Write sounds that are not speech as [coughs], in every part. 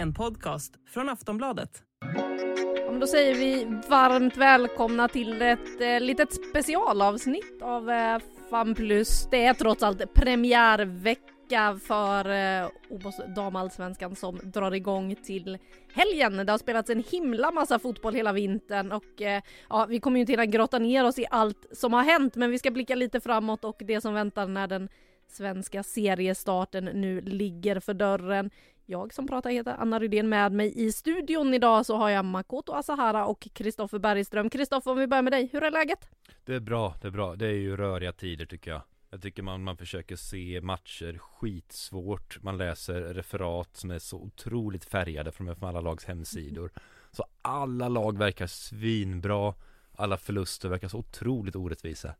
En podcast från Aftonbladet. Ja, men då säger vi varmt välkomna till ett eh, litet specialavsnitt av eh, Fan Plus. Det är trots allt premiärvecka för eh, OBOS damallsvenskan som drar igång till helgen. Det har spelats en himla massa fotboll hela vintern och eh, ja, vi kommer ju inte hinna grotta ner oss i allt som har hänt, men vi ska blicka lite framåt och det som väntar när den svenska seriestarten nu ligger för dörren. Jag som pratar heter Anna Rydén. Med mig i studion idag så har jag Makoto Asahara och Kristoffer Bergström. Kristoffer, om vi börjar med dig. Hur är läget? Det är bra, det är bra. Det är ju röriga tider tycker jag. Jag tycker man, man försöker se matcher skitsvårt. Man läser referat som är så otroligt färgade från, från alla lags hemsidor. [laughs] Så alla lag verkar svinbra. Alla förluster verkar så otroligt orättvisa.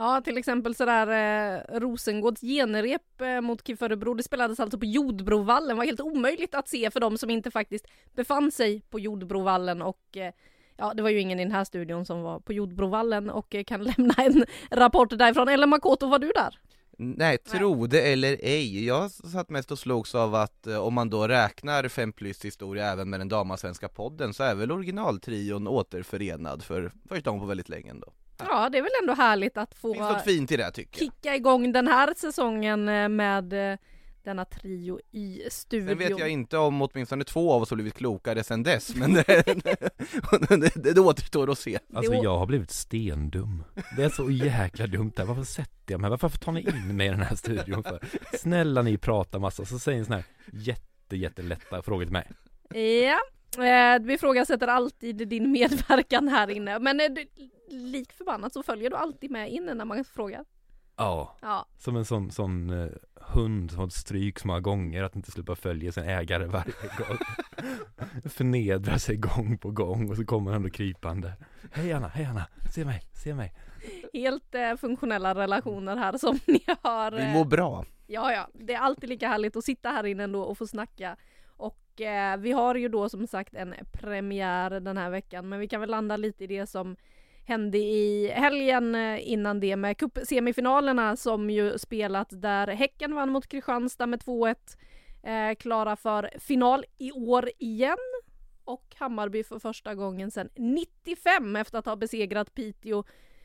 Ja, till exempel sådär eh, Rosengårds genrep eh, mot KIF Örebro. Det spelades alltså på Jordbrovallen. Det var helt omöjligt att se för de som inte faktiskt befann sig på Jordbrovallen och eh, Ja, det var ju ingen i den här studion som var på Jordbrovallen och eh, kan [laughs] lämna en rapport därifrån. Eller Makoto, var du där? Nej, tro det eller ej. Jag satt mest och slogs av att eh, om man då räknar Fem plus historia även med den damasvenska podden så är väl originaltrion återförenad för första gången på väldigt länge ändå. Ja, det är väl ändå härligt att få Finns något fint i det tycker jag. kicka igång den här säsongen eh, med eh, denna trio i studion. Sen vet jag inte om åtminstone två av oss har blivit klokare sen dess, men det, [laughs] det, det, det återstår att se. Alltså jag har blivit stendum. Det är så jäkla dumt där. Varför sätter jag mig? Varför tar ni in mig i den här studion för? Snälla ni pratar massa, så säger ni såna här jätte, jättelätta frågor till mig. Ja, eh, vi ifrågasätter alltid din medverkan här inne. Men eh, du, lik förbannat så följer du alltid med in när man frågar. Ja, Ja, som en sån, sån eh, hund som har stryk så många gånger att inte sluta följa sin ägare varje gång. [laughs] Förnedrar sig gång på gång och så kommer han då krypande. Hej Anna, hej Anna, se mig, se mig. helt eh, funktionella relationer här som ni har. Vi eh, mår bra. Ja, ja, det är alltid lika härligt att sitta här inne ändå och få snacka. Och eh, vi har ju då som sagt en premiär den här veckan, men vi kan väl landa lite i det som hände i helgen eh, innan det med cupsemifinalerna som ju spelat där Häcken vann mot Kristianstad med 2-1. Eh, klara för final i år igen. Och Hammarby för första gången sedan 95 efter att ha besegrat Piteå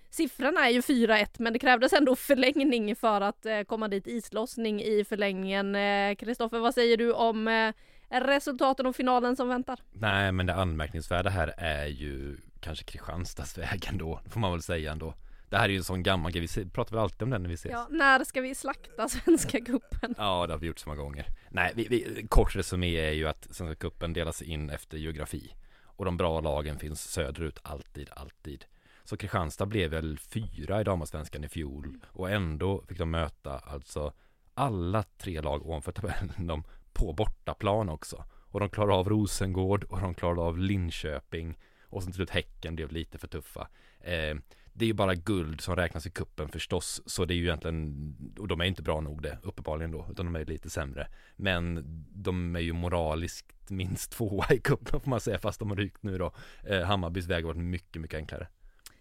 Siffrorna är ju 4-1 men det krävdes ändå förlängning för att eh, komma dit, islossning i förlängningen. Eh, vad säger du om eh, resultaten och finalen som väntar? Nej men det anmärkningsvärda här är ju kanske Kristianstads väg ändå, får man väl säga ändå. Det här är ju en sån gammal grej, vi pratar väl alltid om den när vi ses? Ja, när ska vi slakta Svenska cupen? [laughs] Ja, det har vi gjort så många gånger. Nej, vi, vi, kort resumé är ju att Svenska cupen delas in efter geografi. Och de bra lagen finns söderut, alltid, alltid. Så Kristianstad blev väl fyra i damallsvenskan i fjol. Och ändå fick de möta alltså alla tre lag ovanför tabellen de på bortaplan också. Och de klarade av Rosengård och de klarade av Linköping. Och sen till slut Häcken blev lite för tuffa. Eh, det är ju bara guld som räknas i kuppen förstås, så det är ju egentligen, och de är inte bra nog det, uppenbarligen då, utan de är lite sämre. Men de är ju moraliskt minst [laughs] tvåa i kuppen får man säga, fast de har rykt nu då. Eh, Hammarbys väg har varit mycket, mycket enklare.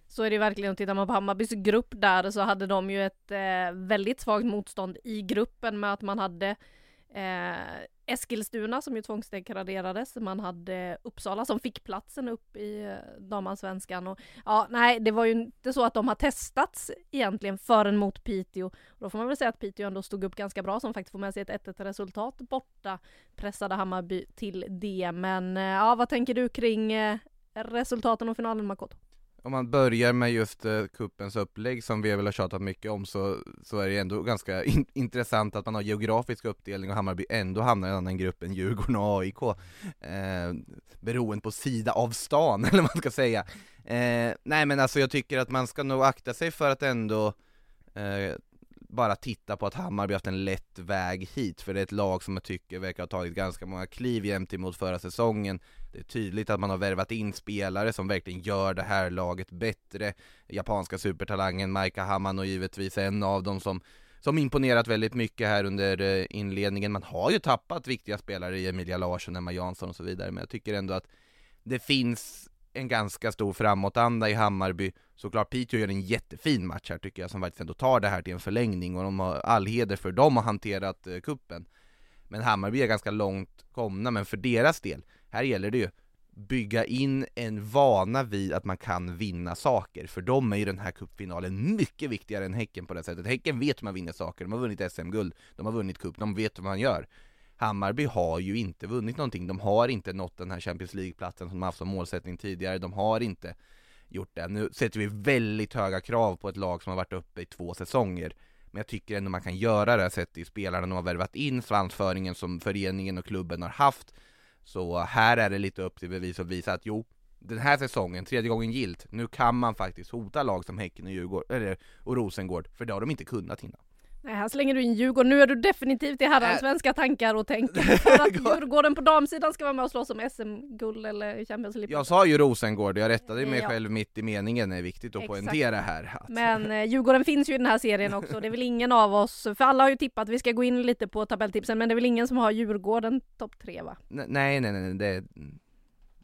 Så är det verkligen, tittar man på Hammarbys grupp där så hade de ju ett eh, väldigt svagt motstånd i gruppen med att man hade eh, Eskilstuna som ju tvångsdegraderades. Man hade Uppsala som fick platsen upp i damansvenskan. damallsvenskan. Och ja, nej, det var ju inte så att de har testats egentligen förrän mot Piteå. Då får man väl säga att Piteå ändå stod upp ganska bra som faktiskt får med sig ett 1-1 resultat borta. Pressade Hammarby till det. Men eh, ja, vad tänker du kring eh, resultaten och finalen Makoto? Om man börjar med just uh, kuppens upplägg som vi väl har tjatat mycket om så, så är det ändå ganska [laughs] in intressant att man har geografisk uppdelning och Hammarby ändå hamnar i en annan grupp än Djurgården och AIK. Eh, beroende på sida av stan, [laughs] eller vad man ska säga. Eh, nej men alltså jag tycker att man ska nog akta sig för att ändå eh, bara titta på att Hammarby haft en lätt väg hit, för det är ett lag som jag tycker verkar ha tagit ganska många kliv jämt emot förra säsongen. Det är tydligt att man har värvat in spelare som verkligen gör det här laget bättre. Japanska supertalangen Maika Hamano givetvis en av dem som som imponerat väldigt mycket här under eh, inledningen. Man har ju tappat viktiga spelare i Emilia Larsson, Emma Jansson och så vidare, men jag tycker ändå att det finns en ganska stor framåtanda i Hammarby. Såklart Piteå gör en jättefin match här tycker jag, som faktiskt ändå tar det här till en förlängning och de har all heder för dem har hanterat eh, kuppen. Men Hammarby är ganska långt komna, men för deras del, här gäller det ju bygga in en vana vid att man kan vinna saker, för dem är ju den här cupfinalen mycket viktigare än Häcken på det sättet. Häcken vet hur man vinner saker, de har vunnit SM-guld, de har vunnit cup, de vet vad man gör. Hammarby har ju inte vunnit någonting, de har inte nått den här Champions League-platsen som de haft som målsättning tidigare, de har inte gjort det. Nu sätter vi väldigt höga krav på ett lag som har varit uppe i två säsonger, men jag tycker ändå man kan göra det sett i spelarna de har värvat in, svansföringen som föreningen och klubben har haft, så här är det lite upp till bevis att visa att jo, den här säsongen, tredje gången gilt, nu kan man faktiskt hota lag som Häcken och, Djurgård, eller, och Rosengård, för det har de inte kunnat innan. Nej, här slänger du in Djurgården. Nu är du definitivt i herrallsvenska äh. tankar och tänker [laughs] för att Djurgården på damsidan ska vara med och slåss om SM-guld eller Champions League. Jag sa ju Rosengård, jag rättade mig ja. själv mitt i meningen, det är viktigt att Exakt. poängtera här. Att... Men eh, Djurgården finns ju i den här serien också, det är väl ingen av oss, för alla har ju tippat, vi ska gå in lite på tabelltipsen, men det är väl ingen som har Djurgården topp tre va? Nej, nej, nej, nej, det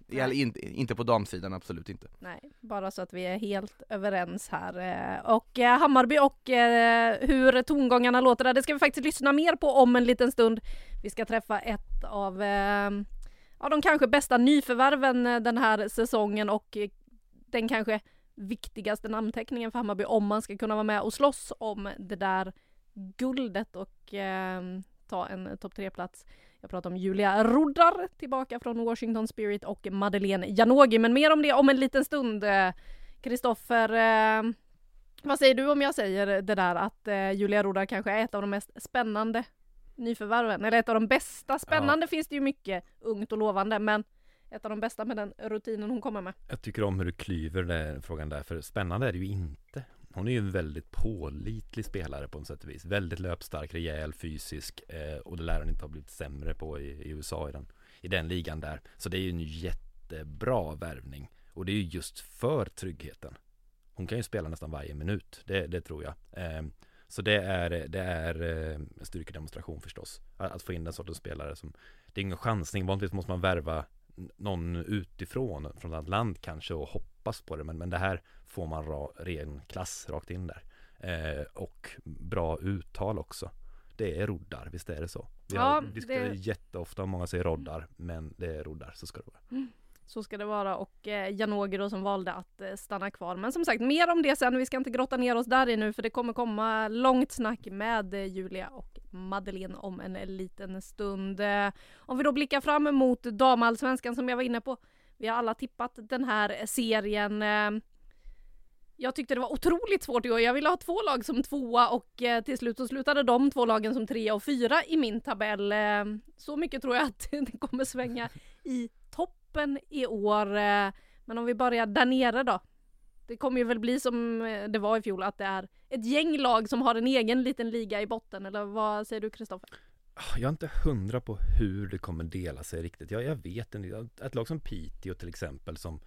Nej. In, inte på damsidan, absolut inte. Nej, bara så att vi är helt överens här. Eh, och eh, Hammarby och eh, hur tongångarna låter där, det ska vi faktiskt lyssna mer på om en liten stund. Vi ska träffa ett av ja, de kanske bästa nyförvärven den här säsongen och den kanske viktigaste namnteckningen för Hammarby om man ska kunna vara med och slåss om det där guldet och ta en topp tre-plats. Jag pratar om Julia Roddar tillbaka från Washington Spirit och Madeleine Janogy, men mer om det om en liten stund. Kristoffer, eh, vad säger du om jag säger det där att eh, Julia Roddar kanske är ett av de mest spännande nyförvärven, eller ett av de bästa. Spännande ja. finns det ju mycket ungt och lovande, men ett av de bästa med den rutinen hon kommer med. Jag tycker om hur du klyver den frågan där, för spännande är det ju inte. Hon är ju en väldigt pålitlig spelare på något sätt och vis. Väldigt löpstark, rejäl, fysisk eh, och det lär hon inte ha blivit sämre på i, i, USA i den, i den ligan där. Så det är ju en jättebra värvning och det är ju just för tryggheten. Hon kan ju spela nästan varje minut, det, det tror jag. Eh, så det är, det är eh, styrkedemonstration förstås. Att, att få in den sortens spelare som Det är ingen chansning, vanligtvis måste man värva någon utifrån, från ett annat land kanske och hoppas på det men, men det här får man ra, ren klass rakt in där. Eh, och bra uttal också. Det är roddar, visst är det så? Vi ja, har diskuterat det... jätteofta om många säger roddar, men det är roddar, så ska det vara. Mm. Så ska det vara och eh, Janogy då som valde att eh, stanna kvar. Men som sagt, mer om det sen. Vi ska inte grotta ner oss där i nu för det kommer komma långt snack med eh, Julia och Madeleine om en liten stund. Eh, om vi då blickar fram emot damallsvenskan som jag var inne på. Vi har alla tippat den här serien. Jag tyckte det var otroligt svårt i år. Jag ville ha två lag som tvåa och eh, till slut så slutade de två lagen som trea och fyra i min tabell. Eh, så mycket tror jag att [laughs] det kommer svänga i toppen i år. Eh, men om vi börjar där nere då. Det kommer ju väl bli som eh, det var i fjol att det är ett gäng lag som har en egen liten liga i botten eller vad säger du Kristoffer? Ah, jag är inte hundra på hur det kommer dela sig riktigt. Jag, jag vet inte. Ett lag som Piteå till exempel som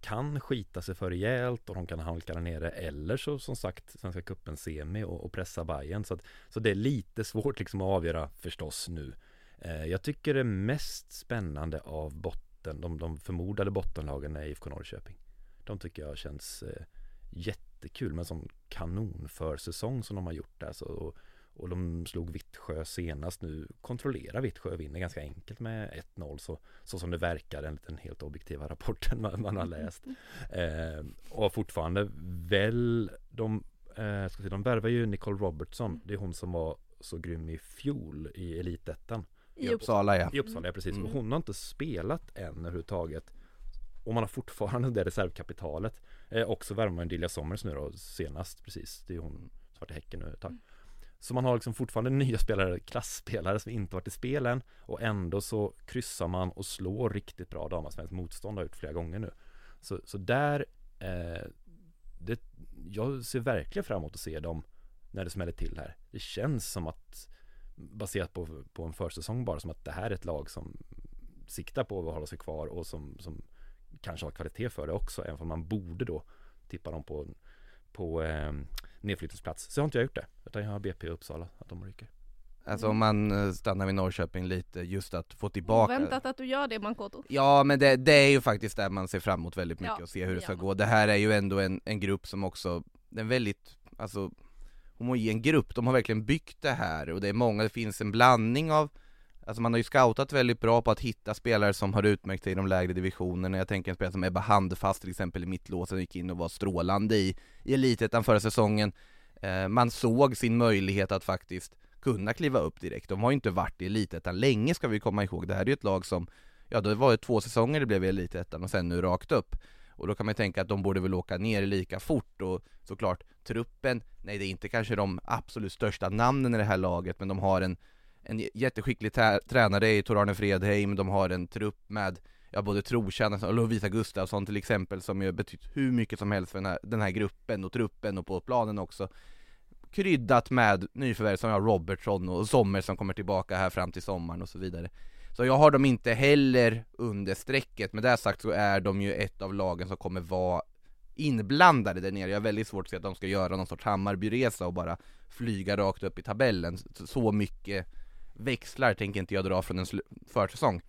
kan skita sig för rejält och de kan halka där nere eller så som sagt Svenska cupen semi och, och pressa Bayern så, att, så det är lite svårt liksom att avgöra förstås nu. Eh, jag tycker det mest spännande av botten, de, de förmodade bottenlagen är IFK Norrköping. De tycker jag känns eh, jättekul med som kanon för säsong som de har gjort där så, och, de slog Vittsjö senast nu. Kontrollera Vittsjö vinner ganska enkelt med 1-0 så, så som det verkar enligt den helt objektiva rapporten man, man har läst. [laughs] Eh, och fortfarande väl de, eh, ska säga, de värvar ju Nicole Robertson. Det är hon som var så grym i fjol i Elitettan. I Uppsala ja. I Uppsala ja, precis. Mm. Och hon har inte spelat än överhuvudtaget. Och man har fortfarande det reservkapitalet. Eh, också värvar man Dilja Sommers nu då senast precis. Det är hon som varit i Häcken nu ett tag. Mm. Så man har liksom fortfarande [laughs] nya spelare, klassspelare som inte varit i spel än och ändå så kryssar man och slår riktigt bra damallsvenskt motstånd har gjort flera gånger nu. Så, så där, eh, det, jag ser verkligen fram emot att se dem när det smäller till här. Det känns som att baserat på, på en försäsong bara som att det här är ett lag som siktar på att hålla sig kvar och som, som kanske har kvalitet för det också, även om man borde då tippa dem på, på eh, nedflyttningsplats. Så har inte jag gjort det, utan jag har BP och Uppsala, att de ryker. Alltså om man eh, stannar vid Norrköping lite, just att få tillbaka Oväntat att du gör det Mankoto. Ja men det, det är ju faktiskt där man ser fram emot väldigt mycket Ja, och se hur det ska man. gå. Det här är ju ändå en, en grupp som också, en väldigt, alltså homogen grupp, de har verkligen byggt det här och det är många, det finns en blandning av Alltså man har ju scoutat väldigt bra på att hitta spelare som har utmärkt sig i de lägre divisionerna. Jag tänker en spelare som Ebba Handfast till exempel i mittlåsen gick in och var strålande i, i Elitettan förra säsongen. Eh, Man såg sin möjlighet att faktiskt kunna kliva upp direkt. De har ju inte varit i Elitettan länge ska vi komma ihåg. Det här är ju ett lag som Ja det var ju två säsonger det blev i Elitettan och sen nu rakt upp. Och då kan man ju tänka att de borde väl åka ner lika fort och såklart truppen Nej det är inte kanske de absolut största namnen i det här laget men de har en en jätteskicklig tränare i Tor-Arne Fredheim, de har en trupp med ja, både trotjänare och Lovisa Gustafsson till exempel som ju betytt hur mycket som helst för den här, den här gruppen och truppen och på planen också Kryddat med nyförvärv som jag, Robertson och Sommer som kommer tillbaka här fram till sommaren och så vidare Så jag har dem inte heller under strecket, med det sagt så är de ju ett av lagen som kommer vara inblandade där nere. Jag har väldigt svårt att se att de ska göra någon sorts Hammarbyresa och bara flyga rakt upp i tabellen. Så mycket växlar tänker inte jag dra från en försäsong.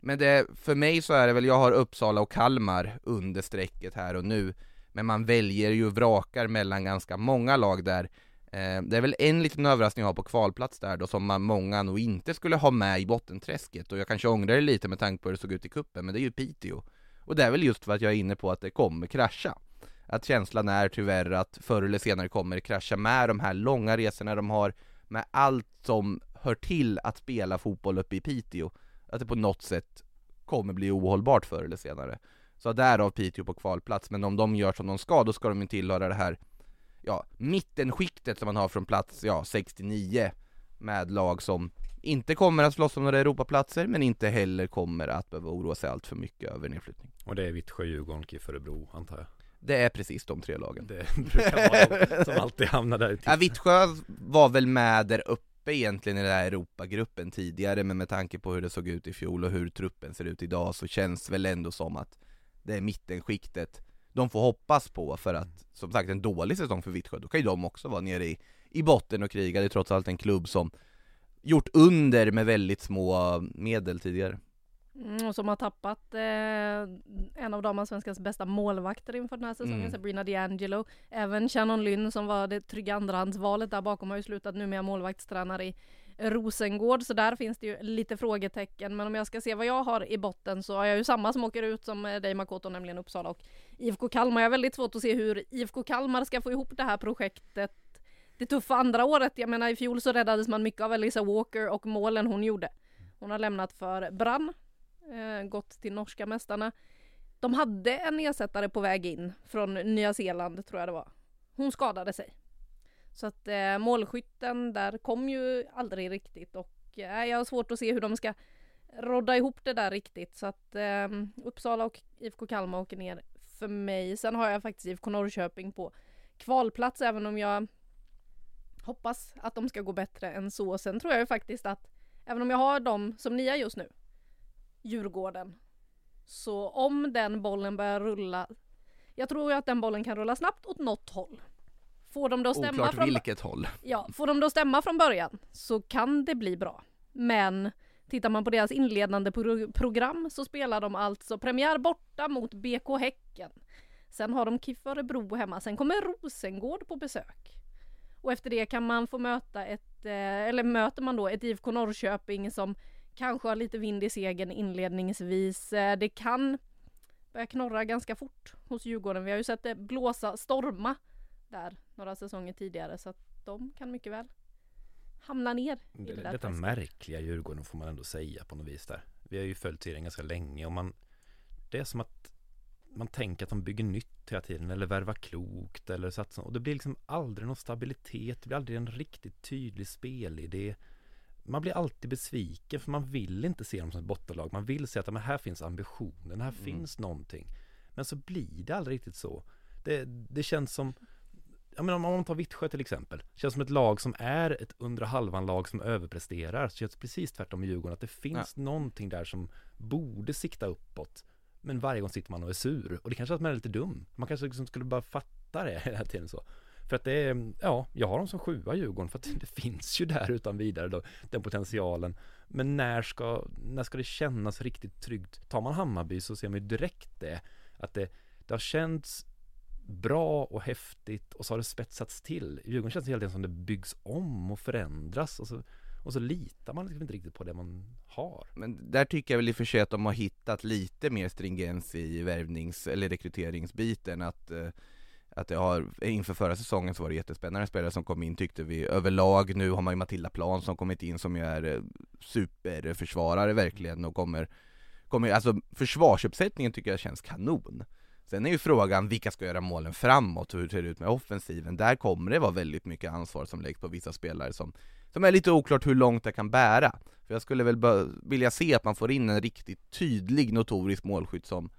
Men det, för mig så är det väl, jag har Uppsala och Kalmar under strecket här och nu. Men man väljer ju vrakar mellan ganska många lag där. Eh, det är väl en liten överraskning jag har på kvalplats där då som man, många nog inte skulle ha med i bottenträsket och jag kanske ångrar det lite med tanke på hur det såg ut i kuppen men det är ju Piteå. Och det är väl just för att jag är inne på att det kommer krascha. Att känslan är tyvärr att förr eller senare kommer det krascha med de här långa resorna de har, med allt som hör till att spela fotboll uppe i Piteå. Att det på något sätt kommer bli ohållbart förr eller senare. Så därav Piteå på kvalplats, men om de gör som de ska, då ska de ju tillhöra det här ja, mittenskiktet som man har från plats ja, 69 med lag som inte kommer att slåss om några Europaplatser men inte heller kommer att behöva oroa sig allt för mycket över nedflyttning. Och det är Vittsjö, Djurgården, KIF Örebro antar jag. Det är precis de tre lagen. Det [laughs] brukar vara de som alltid hamnar där ute. Ja, Vittsjö var väl med där uppe egentligen i den här Europagruppen tidigare men med tanke på hur det såg ut i fjol och hur truppen ser ut idag så känns väl ändå som att det är mittenskiktet de får hoppas på för att, som sagt en dålig säsong för Vittsjö, då kan ju de också vara nere i, i botten och kriga, det är trots allt en klubb som gjort under med väldigt små medel tidigare. Mm, och som har tappat eh, en av damallsvenskans bästa målvakter inför den här säsongen, Mm. Sabrina D'Angelo. Även Shannon Lynn som var det trygga andrahandsvalet där bakom har ju slutat nu med målvaktstränare i Rosengård, så där finns det ju lite frågetecken. Men om jag ska se vad jag har i botten så har jag ju samma som åker ut som eh, dig Makoto, nämligen Uppsala och IFK Kalmar. Jag har väldigt svårt att se hur IFK Kalmar ska få ihop det här projektet det tuffa andra året. Jag menar i fjol så räddades man mycket av Elisa Walker och målen hon gjorde. Hon har lämnat för Brann, eh, gått till norska mästarna. De hade en ersättare på väg in från Nya Zeeland tror jag det var. Hon skadade sig. Så att eh, målskytten där kom ju aldrig riktigt och eh, jag har svårt att se hur de ska rodda ihop det där riktigt. Så att eh, Uppsala och IFK Kalmar åker ner för mig. Sen har jag faktiskt IFK Norrköping på kvalplats även om jag hoppas att de ska gå bättre än så. Sen tror jag ju faktiskt att även om jag har dem som nia just nu, Djurgården, så om den bollen börjar rulla, jag tror ju att den bollen kan rulla snabbt åt något håll. Får de då stämma Oklart från vilket håll. Ja, får de då stämma från början så kan det bli bra. Men tittar man på deras inledande pro- program så spelar de alltså premiär borta mot BK Häcken. Sen har de KIF Örebro hemma, sen kommer Rosengård på besök. Och efter det kan man få möta ett, eh, eller möter man då ett IFK Norrköping som kanske har lite vind i segern inledningsvis. Eh, Det kan börja knorra ganska fort hos Djurgården. Vi har ju sett det blåsa, storma där några säsonger tidigare så att de kan mycket väl hamna ner i det Det, där detta märkliga Djurgården får man ändå säga på något vis där. Vi har ju följt serien ganska länge och man Det är som att man tänker att de bygger nytt hela tiden eller värvar klokt eller satsa och det blir liksom aldrig någon stabilitet, det blir aldrig en riktigt tydlig spelidé. Man blir alltid besviken för man vill inte se dem som ett bottenlag. Man vill se att men här finns ambitionen, här Mm. finns någonting. Men så blir det aldrig riktigt så. Det, det känns som ja men om man tar Vittsjö till exempel, känns som ett lag som är ett under halvan lag som överpresterar, så känns precis tvärtom i Djurgården, att det finns ja. någonting där som borde sikta uppåt. Men varje gång sitter man och är sur, och det kanske är att man är lite dum. Man kanske liksom skulle bara fatta det [laughs] hela tiden så. För att det är, ja, jag har dem som sjua Djurgården för att det [laughs] finns ju där utan vidare då, den potentialen. Men när ska, när ska det kännas riktigt tryggt? Tar man Hammarby så ser man ju direkt det, att det, det har känts bra och häftigt och så har det spetsats till. Djurgården känns helt hela tiden som det byggs om och förändras och så, och så litar man liksom inte riktigt på det man har. Men där tycker jag väl i och för sig att de har hittat lite mer stringens i värvnings eller rekryteringsbiten att eh, att det har, inför förra säsongen så var det jättespännande spelare som kom in tyckte vi överlag. Nu har man ju Matilda Plan som kommit in som ju är eh, superförsvarare verkligen och kommer, kommer alltså försvarsuppsättningen tycker jag känns kanon. Sen är ju frågan vilka ska göra målen framåt, hur ser det ut med offensiven? Där kommer det vara väldigt mycket ansvar som läggs på vissa spelare som, som är lite oklart hur långt det kan bära. För jag skulle väl vilja se att man får in en riktigt tydlig notorisk målskytt som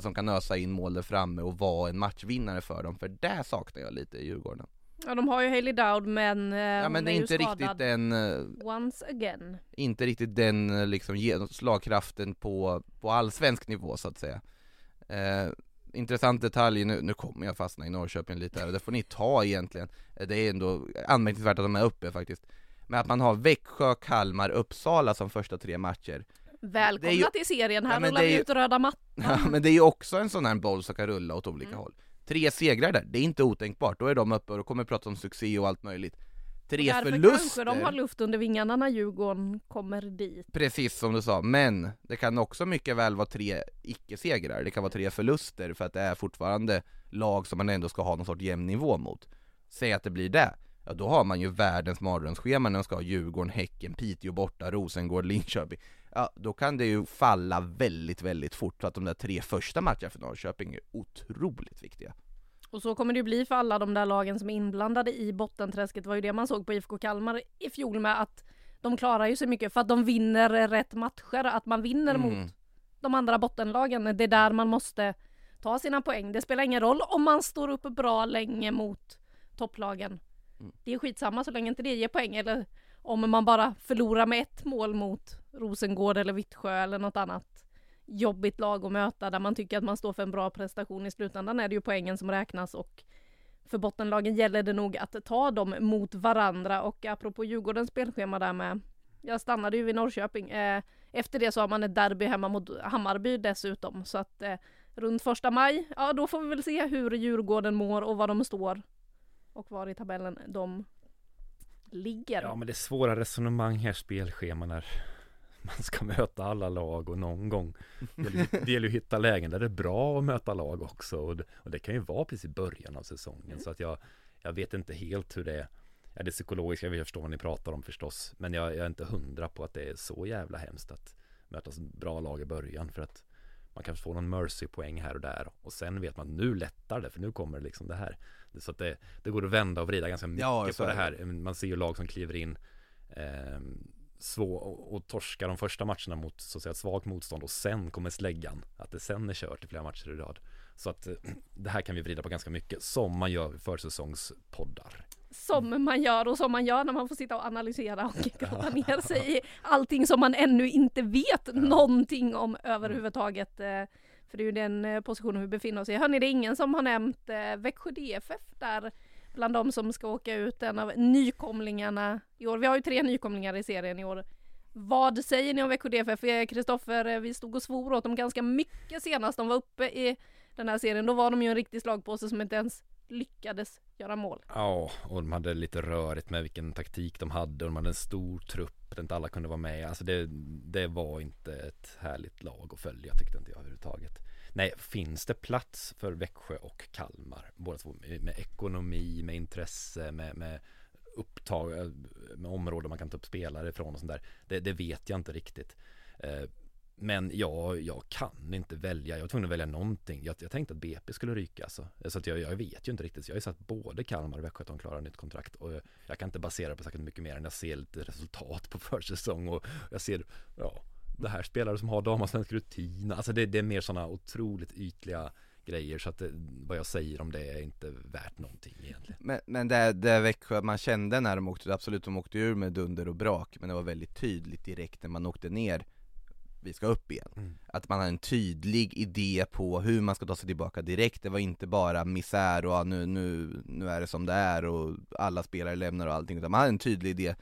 som kan ösa in mål där framme och vara en matchvinnare för dem, för det saknar jag lite i Djurgården. Ja de har ju Hailey Dowd men, eh, ja, men det är, inte riktigt den uh, Once again. Inte riktigt den uh, liksom slagkraften på, på allsvensk nivå så att säga. Uh, Intressant detalj, nu, nu kommer jag fastna i Norrköping lite här och det får ni ta egentligen. Det är ändå anmärkningsvärt att de är uppe faktiskt. Men att man har Växjö, Kalmar, Uppsala som första tre matcher Välkomna ju... till serien, här ja, rullar vi ut röda mattan. Ja men det är ju också en sån här boll som kan rulla åt olika mm. håll. Tre segrar där, det är inte otänkbart, då är de uppe och kommer prata om succé och allt möjligt. Tre Därför förluster kanske de har luft under vingarna när Djurgården kommer dit. Precis som du sa, men det kan också mycket väl vara tre icke-segrar, det kan vara tre förluster för att det är fortfarande lag som man ändå ska ha någon sorts jämn nivå mot. Säg att det blir det, ja då har man ju världens mardrömsschema när de ska ha Djurgården, Häcken, Piteå borta, Rosengård, Linköping ja, då kan det ju falla väldigt, väldigt fort. Så att de där tre första matcherna för Norrköping är otroligt viktiga. Och så kommer det ju bli för alla de där lagen som är inblandade i bottenträsket. Det var ju det man såg på IFK Kalmar i fjol med att de klarar ju sig mycket för att de vinner rätt matcher. Att man vinner mm. mot de andra bottenlagen. Det är där man måste ta sina poäng. Det spelar ingen roll om man står upp bra länge mot topplagen. Mm. Det är skitsamma så länge inte det ger poäng. Eller om man bara förlorar med ett mål mot Rosengård eller Vittsjö eller något annat jobbigt lag att möta där man tycker att man står för en bra prestation i slutändan är det ju poängen som räknas och för bottenlagen gäller det nog att ta dem mot varandra och apropå Djurgårdens spelschema där med jag stannade ju vid Norrköping. Eh, efter det så har man ett derby hemma mot Hammarby dessutom så att eh, runt första maj, ja då får vi väl se hur Djurgården mår och var de står och var i tabellen de ligger. Ja men det är svåra resonemang här spelscheman när man ska möta alla lag och någon gång. Det gäller ju att hitta lägen där det är bra att möta lag också. Och det, och det kan ju vara precis i början av säsongen. Mm. så att jag jag vet inte helt hur det är. Ja det psykologiska, vi förstår vad ni pratar om förstås. Men jag, jag är inte hundra på att det är så jävla hemskt att möta bra lag i början. För att man kanske får någon mercy-poäng här och där och sen vet man att nu lättar det för nu kommer det liksom det här. Så att det, det går att vända och vrida ganska mycket ja, på det här. Man ser ju lag som kliver in eh, svår och, och torska de första matcherna mot så att säga svagt motstånd och sen kommer släggan att det sen är kört i flera matcher i rad. Så att eh, [clears throat] det här kan vi vrida på ganska mycket som man gör för säsongspoddar som man gör och som man gör när man får sitta och analysera och [laughs] grotta ner sig i allting som man ännu inte vet ja. någonting om överhuvudtaget. Eh, för det är ju den eh, positionen vi befinner oss i. Hörni, det är ingen som har nämnt Växjö DFF där bland de som ska åka ut, en av nykomlingarna i år. Vi har ju tre nykomlingar i serien i år. Vad säger ni om Växjö DFF? Kristoffer, eh, vi stod och svor åt dem ganska mycket senast de var uppe i den här serien. Då var de ju en riktig slagpåse som inte ens lyckades göra mål. Ja, och de hade lite rörigt med vilken taktik de hade och de hade en stor trupp där inte alla kunde vara med. Alltså det, det var inte ett härligt lag att följa tyckte inte jag överhuvudtaget. Nej, finns det plats för Växjö och Kalmar? Båda två med ekonomi, med intresse, med, med upptag, eh, med områden man kan ta upp spelare ifrån och sånt där. Det, det vet jag inte riktigt. Eh, men jag, jag kan inte välja, jag var tvungen att välja någonting. Jag, jag tänkte att BP skulle ryka alltså. Så att jag, jag vet ju inte riktigt. Så jag har ju sett både Kalmar och Växjö att de klarar nytt kontrakt. Och jag, jag kan inte basera på särskilt mycket mer än jag ser lite resultat på [laughs] försäsong och jag ser, ja, det här spelare som har damallsvensk rutin. Alltså det, det, är mer sådana otroligt ytliga grejer så att det, vad jag säger om det är inte värt någonting egentligen. Men, men det, det Växjö, man kände när de åkte, absolut de åkte ur med dunder och brak, men det var väldigt tydligt direkt när man åkte ner vi ska upp igen. Mm. Att man har en tydlig idé på hur man ska ta sig tillbaka direkt, det var inte bara misär och ah, nu, nu, nu är det som det är och alla spelare lämnar och allting, utan man hade en tydlig idé.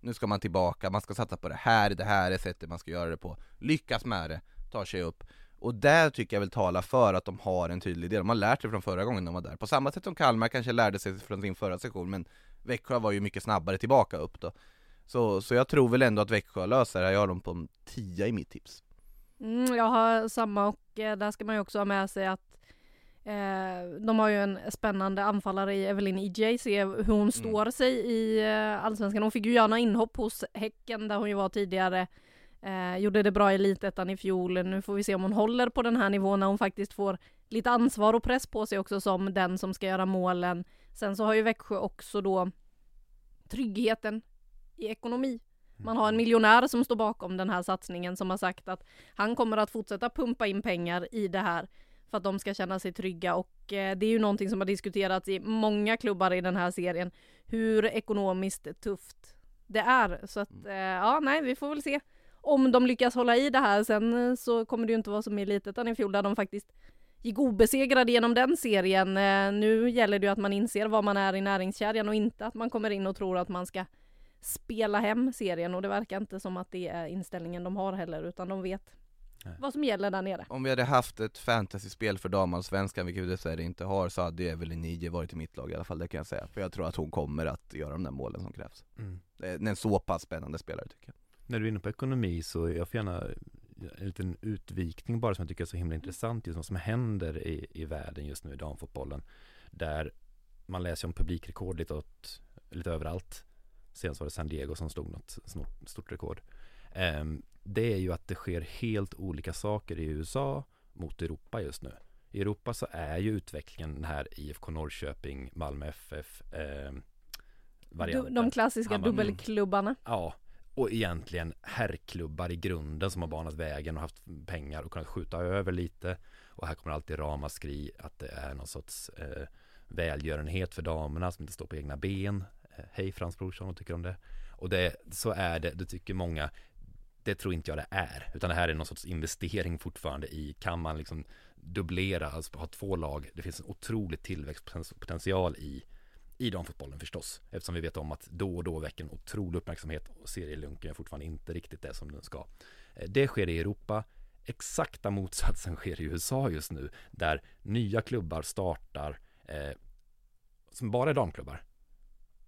Nu ska man tillbaka, man ska satsa på det här, det här är sättet man ska göra det på. Lyckas med det, tar sig upp. Och där tycker jag väl talar för att de har en tydlig idé, de har lärt sig från förra gången de var där. På samma sätt som Kalmar kanske lärde sig från sin förra session, men Växjö var ju mycket snabbare tillbaka upp då så, så jag tror väl ändå att Växjö löser det här, jag har dem på en 10 i mitt tips Mm, jag har samma och eh, där ska man ju också ha med sig att eh, de har ju en spännande anfallare i Evelyn EJ, se hur hon står sig i eh, Allsvenskan. Hon fick ju gärna inhopp hos Häcken där hon ju var tidigare. Eh, gjorde det bra i Elitettan i fjol. Nu får vi se om hon håller på den här nivån när hon faktiskt får lite ansvar och press på sig också som den som ska göra målen. Sen så har ju Växjö också då tryggheten i ekonomi. Man har en miljonär som står bakom den här satsningen som har sagt att han kommer att fortsätta pumpa in pengar i det här för att de ska känna sig trygga och eh, det är ju någonting som har diskuterats i många klubbar i den här serien hur ekonomiskt tufft det är. Så att eh, ja, nej, vi får väl se om de lyckas hålla i det här. Sen eh, så kommer det ju inte vara som i Elitettan i fjol där de faktiskt gick obesegrade genom den serien. Eh, nu gäller det ju att man inser vad man är i näringskedjan och inte att man kommer in och tror att man ska spela hem serien och det verkar inte som att det är inställningen de har heller utan de vet Nej. vad som gäller där nere. Om vi hade haft ett fantasyspel för damallsvenskan, vilket vi dessvärre inte har, så hade Evelyn Nije varit i mitt lag i alla fall, det kan jag säga. För jag tror att hon kommer att göra de där målen som krävs. Mm. Det är en så pass spännande spelare tycker jag. När du är inne på ekonomi så jag får gärna en liten utvikning bara som jag tycker är så himla intressant just vad som händer i, i världen just nu i damfotbollen. Där man läser om publikrekord lite, åt, lite överallt. Senast var det San Diego som slog något stort rekord. Ehm, det är ju att det sker helt olika saker i USA mot Europa just nu. I Europa så är ju utvecklingen den här IFK Norrköping, Malmö FF ehm, varianten. de klassiska dubbelklubbarna. Ja, och egentligen herrklubbar i grunden som har banat vägen och haft pengar och kunnat skjuta över lite. Och här kommer alltid ramaskri att det är någon sorts eh, välgörenhet för damerna som inte står på egna ben. Hej Frans Brorsson, vad tycker du om det? Och det, så är det, det tycker många. Det tror inte jag det är, utan det här är någon sorts investering fortfarande i, kan man liksom dubblera, alltså ha två lag, det finns en otrolig tillväxtpotential i i damfotbollen förstås, eftersom vi vet om att då och då väcker en otrolig uppmärksamhet och serielunken är fortfarande inte riktigt det som den ska. Eh, det sker i Europa, exakta motsatsen sker i USA just nu, där nya klubbar startar eh, som bara är damklubbar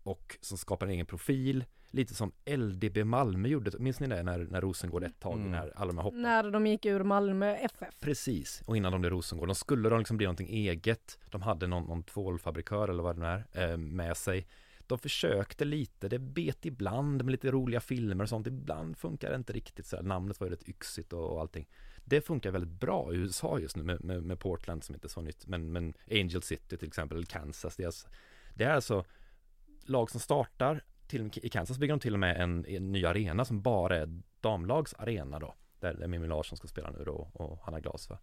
och som skapar en egen profil, lite som LDB Malmö gjorde, minns ni det när, när Rosengård ett tag, Mm. när alla de här hoppen När de gick ur Malmö FF. Precis, och innan de blev Rosengård, de skulle de liksom bli någonting eget. De hade någon, någon tvålfabrikör eller vad det nu är eh, med sig. De försökte lite, det bet ibland med lite roliga filmer och sånt. Ibland funkar det inte riktigt så här. Namnet var ju rätt yxigt och, och allting. Det funkar väldigt bra i USA just nu med, med, med Portland som inte är så nytt. Men, men Angel City till exempel, eller Kansas. Det är, alltså, det är alltså lag som startar. Till, I Kansas bygger de till och med en, en ny arena som bara är damlags arena då. Där Mimmi Larsson ska spela nu då och Hanna Glas va.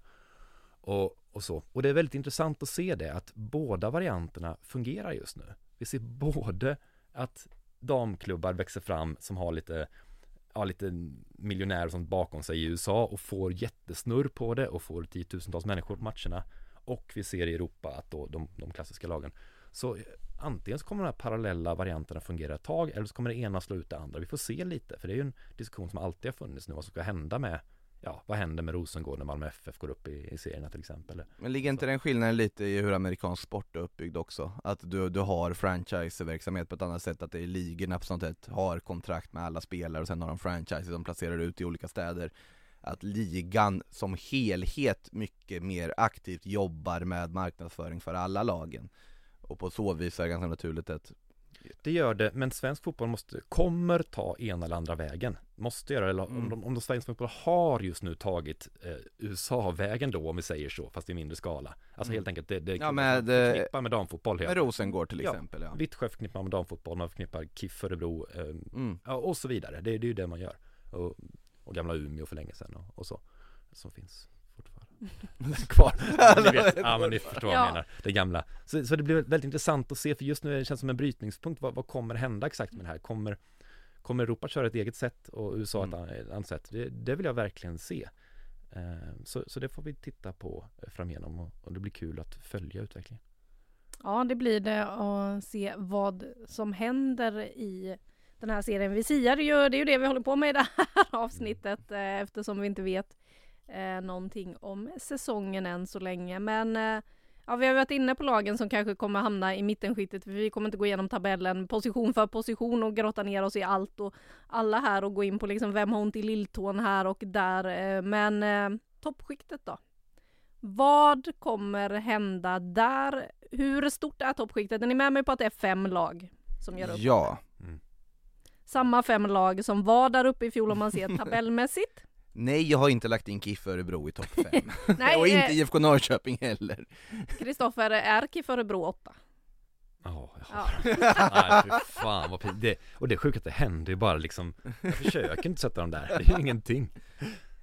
Och, och så. Och det är väldigt intressant att se det att båda varianterna fungerar just nu. Vi ser både att damklubbar växer fram som har lite ja, lite miljonärer och sånt bakom sig i USA och får jättesnurr på det och får tiotusentals människor på matcherna. Och vi ser i Europa att då de, de klassiska lagen. Så antingen så kommer de här parallella varianterna fungera ett tag eller så kommer det ena slå ut det andra. Vi får se lite, för det är ju en diskussion som alltid har funnits nu vad som ska hända med Ja, vad händer med Rosengård när Malmö FF går upp i, i serierna till exempel? Men ligger inte den skillnaden lite i hur amerikansk sport är uppbyggd också? Att du, du har franchiseverksamhet på ett annat sätt, att det är ligorna på sånt sätt har kontrakt med alla spelare och sen har de franchises som placerar ut i olika städer Att ligan som helhet mycket mer aktivt jobbar med marknadsföring för alla lagen Och på så vis är det ganska naturligt att Det gör det, men svensk fotboll måste, kommer ta ena eller andra vägen. Måste göra det, eller om Mm. de, om de svensk fotboll har just nu tagit eh, USA-vägen då, om vi säger så, fast i mindre skala. Alltså Mm. helt enkelt, det, det Ja, med, förknippar med damfotboll. helt med. Rosengård till Ja. exempel ja, Vittsjö förknippar med damfotboll, man förknippar KIF Örebro, eh, mm. ja, och så vidare. Det, det är ju det man gör. Och, och gamla Umeå för länge sedan och, och så, som finns. [laughs] kvar. [laughs] Ni vet, ja men ni förstår vad Ja. jag menar, det gamla. Så, så det blir väldigt intressant att se, för just nu det känns som en brytningspunkt, vad, vad kommer hända exakt med det här? Kommer, kommer Europa köra ett eget sätt och USA ett Mm. an- annat sätt? Det, det vill jag verkligen se. Eh, Så, så det får vi titta på framigenom och, och det blir kul att följa utvecklingen. Ja, det blir det och se vad som händer i den här serien. Vi siar ju, det är ju det vi håller på med i det här [laughs] avsnittet eh, eftersom vi inte vet eh, någonting om säsongen än så länge. Men eh, ja, vi har varit inne på lagen som kanske kommer hamna i mittenskiktet för vi kommer inte gå igenom tabellen position för position och grotta ner oss i allt och alla här och gå in på liksom vem har ont i lilltån här och där. Eh, men eh, toppskiktet då? Vad kommer hända där? Hur stort är toppskiktet? Är ni med mig på att det är fem lag som gör upp? Ja, Samma fem lag som var där uppe i fjol om man ser tabellmässigt? Nej jag har inte lagt in KIF Örebro i topp 5 [laughs] Nej, [laughs] Och inte eh, IFK Norrköping heller. Kristoffer, är KIF Örebro åtta? Ja, jag Ja. Nej fan vad pin- det, Och det är sjukt att det händer ju bara liksom Jag försöker inte sätta dem där, det är ju ingenting.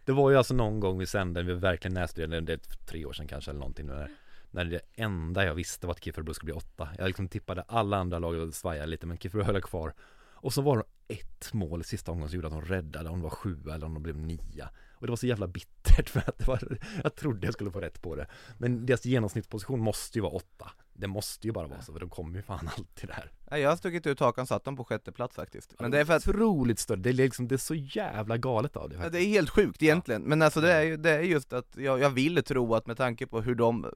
Det var ju alltså någon gång vi sände, vi verkligen nässtuderade, det är tre år sedan kanske eller någonting när, när det enda jag visste var att KIF Örebro skulle bli åtta. Jag liksom tippade alla andra lag och svajade lite men KIF Örebro höll kvar. Och så var det ett mål i sista omgången som gjorde att de räddade, om det var sju eller om de blev nia. Och det var så jävla bittert för att det var, jag trodde jag skulle få rätt på det. Men deras genomsnittsposition måste ju vara åtta. Det måste ju bara vara så, för de kommer ju fan alltid där. Nej, Jag har stuckit ut hakan satt dem på sjätte plats faktiskt. Men det är för att Otroligt större, det är liksom, det är så jävla galet av det Ja, faktiskt. det är helt sjukt egentligen, men alltså det är ju det är just att jag, jag vill tro att med tanke på hur de,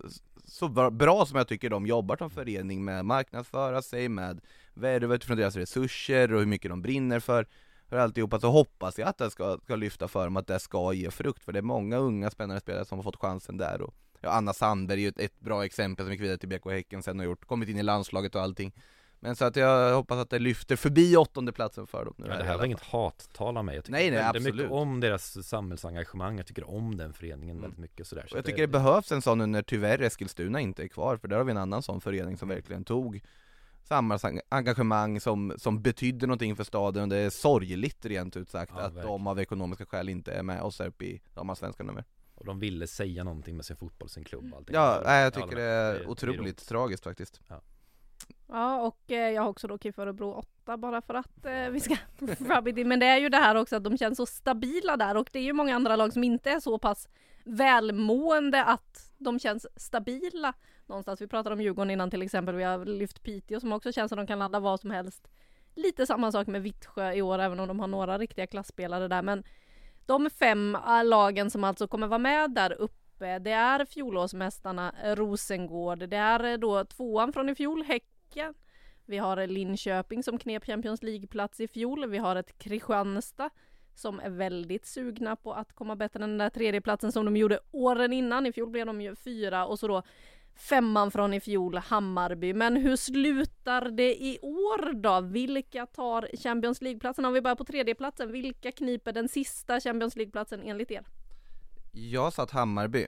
så bra- som jag tycker de jobbar som förening med marknadsföra sig, med värva utifrån deras resurser och hur mycket de brinner för, för alltihopa, så hoppas jag att det ska, ska lyfta för dem, att det ska ge frukt, för det är många unga spännande spelare som har fått chansen där och ja, Anna Sandberg är ju ett, ett bra exempel som gick vidare till BK Häcken sen och gjort, kommit in i landslaget och allting men så att jag hoppas att det lyfter förbi åttonde platsen för dem nu Ja, det här var inget hattal av mig. Jag tycker Nej, nej, absolut. mycket om deras samhällsengagemang. Jag tycker om den föreningen Mm. väldigt mycket sådär. Så Och jag tycker det behövs en sån nu när tyvärr Eskilstuna inte är kvar, för där har vi en annan sån förening som verkligen tog samhällsengagemang som, som betydde någonting för staden och det är sorgligt rent ut sagt Ja, att verkligen. de av ekonomiska skäl inte är med oss här uppe i damallsvenskan nummer. Och de ville säga någonting med sin fotboll, sin klubb och allting. Ja, nej, jag tycker med. det är det otroligt ont. tragiskt faktiskt. Ja, och eh, jag har också då KIF Örebro 8 bara för att eh, vi ska det. [laughs] Men det är ju det här också att de känns så stabila där och det är ju många andra lag som inte är så pass välmående att de känns stabila någonstans. Vi pratade om Djurgården innan till exempel, vi har lyft Piteå som också känns som de kan ladda vad som helst. Lite samma sak med Vittsjö i år, även om de har några riktiga klassspelare där. Men de fem äh, lagen som alltså kommer vara med där uppe, det är fjolårsmästarna eh, Rosengård, det är eh, då tvåan från i fjol, Häcken. Vi har eh, Linköping som knep Champions League-plats i fjol. Vi har ett Kristianstad som är väldigt sugna på att komma bättre än den där tredjeplatsen som de gjorde åren innan. I fjol blev de ju fyra och så då femman från i fjol, Hammarby. Men hur slutar det i år då? Vilka tar Champions League-platsen? Om vi börjar på tredjeplatsen, vilka kniper den sista Champions League-platsen enligt er? Jag satt Hammarby,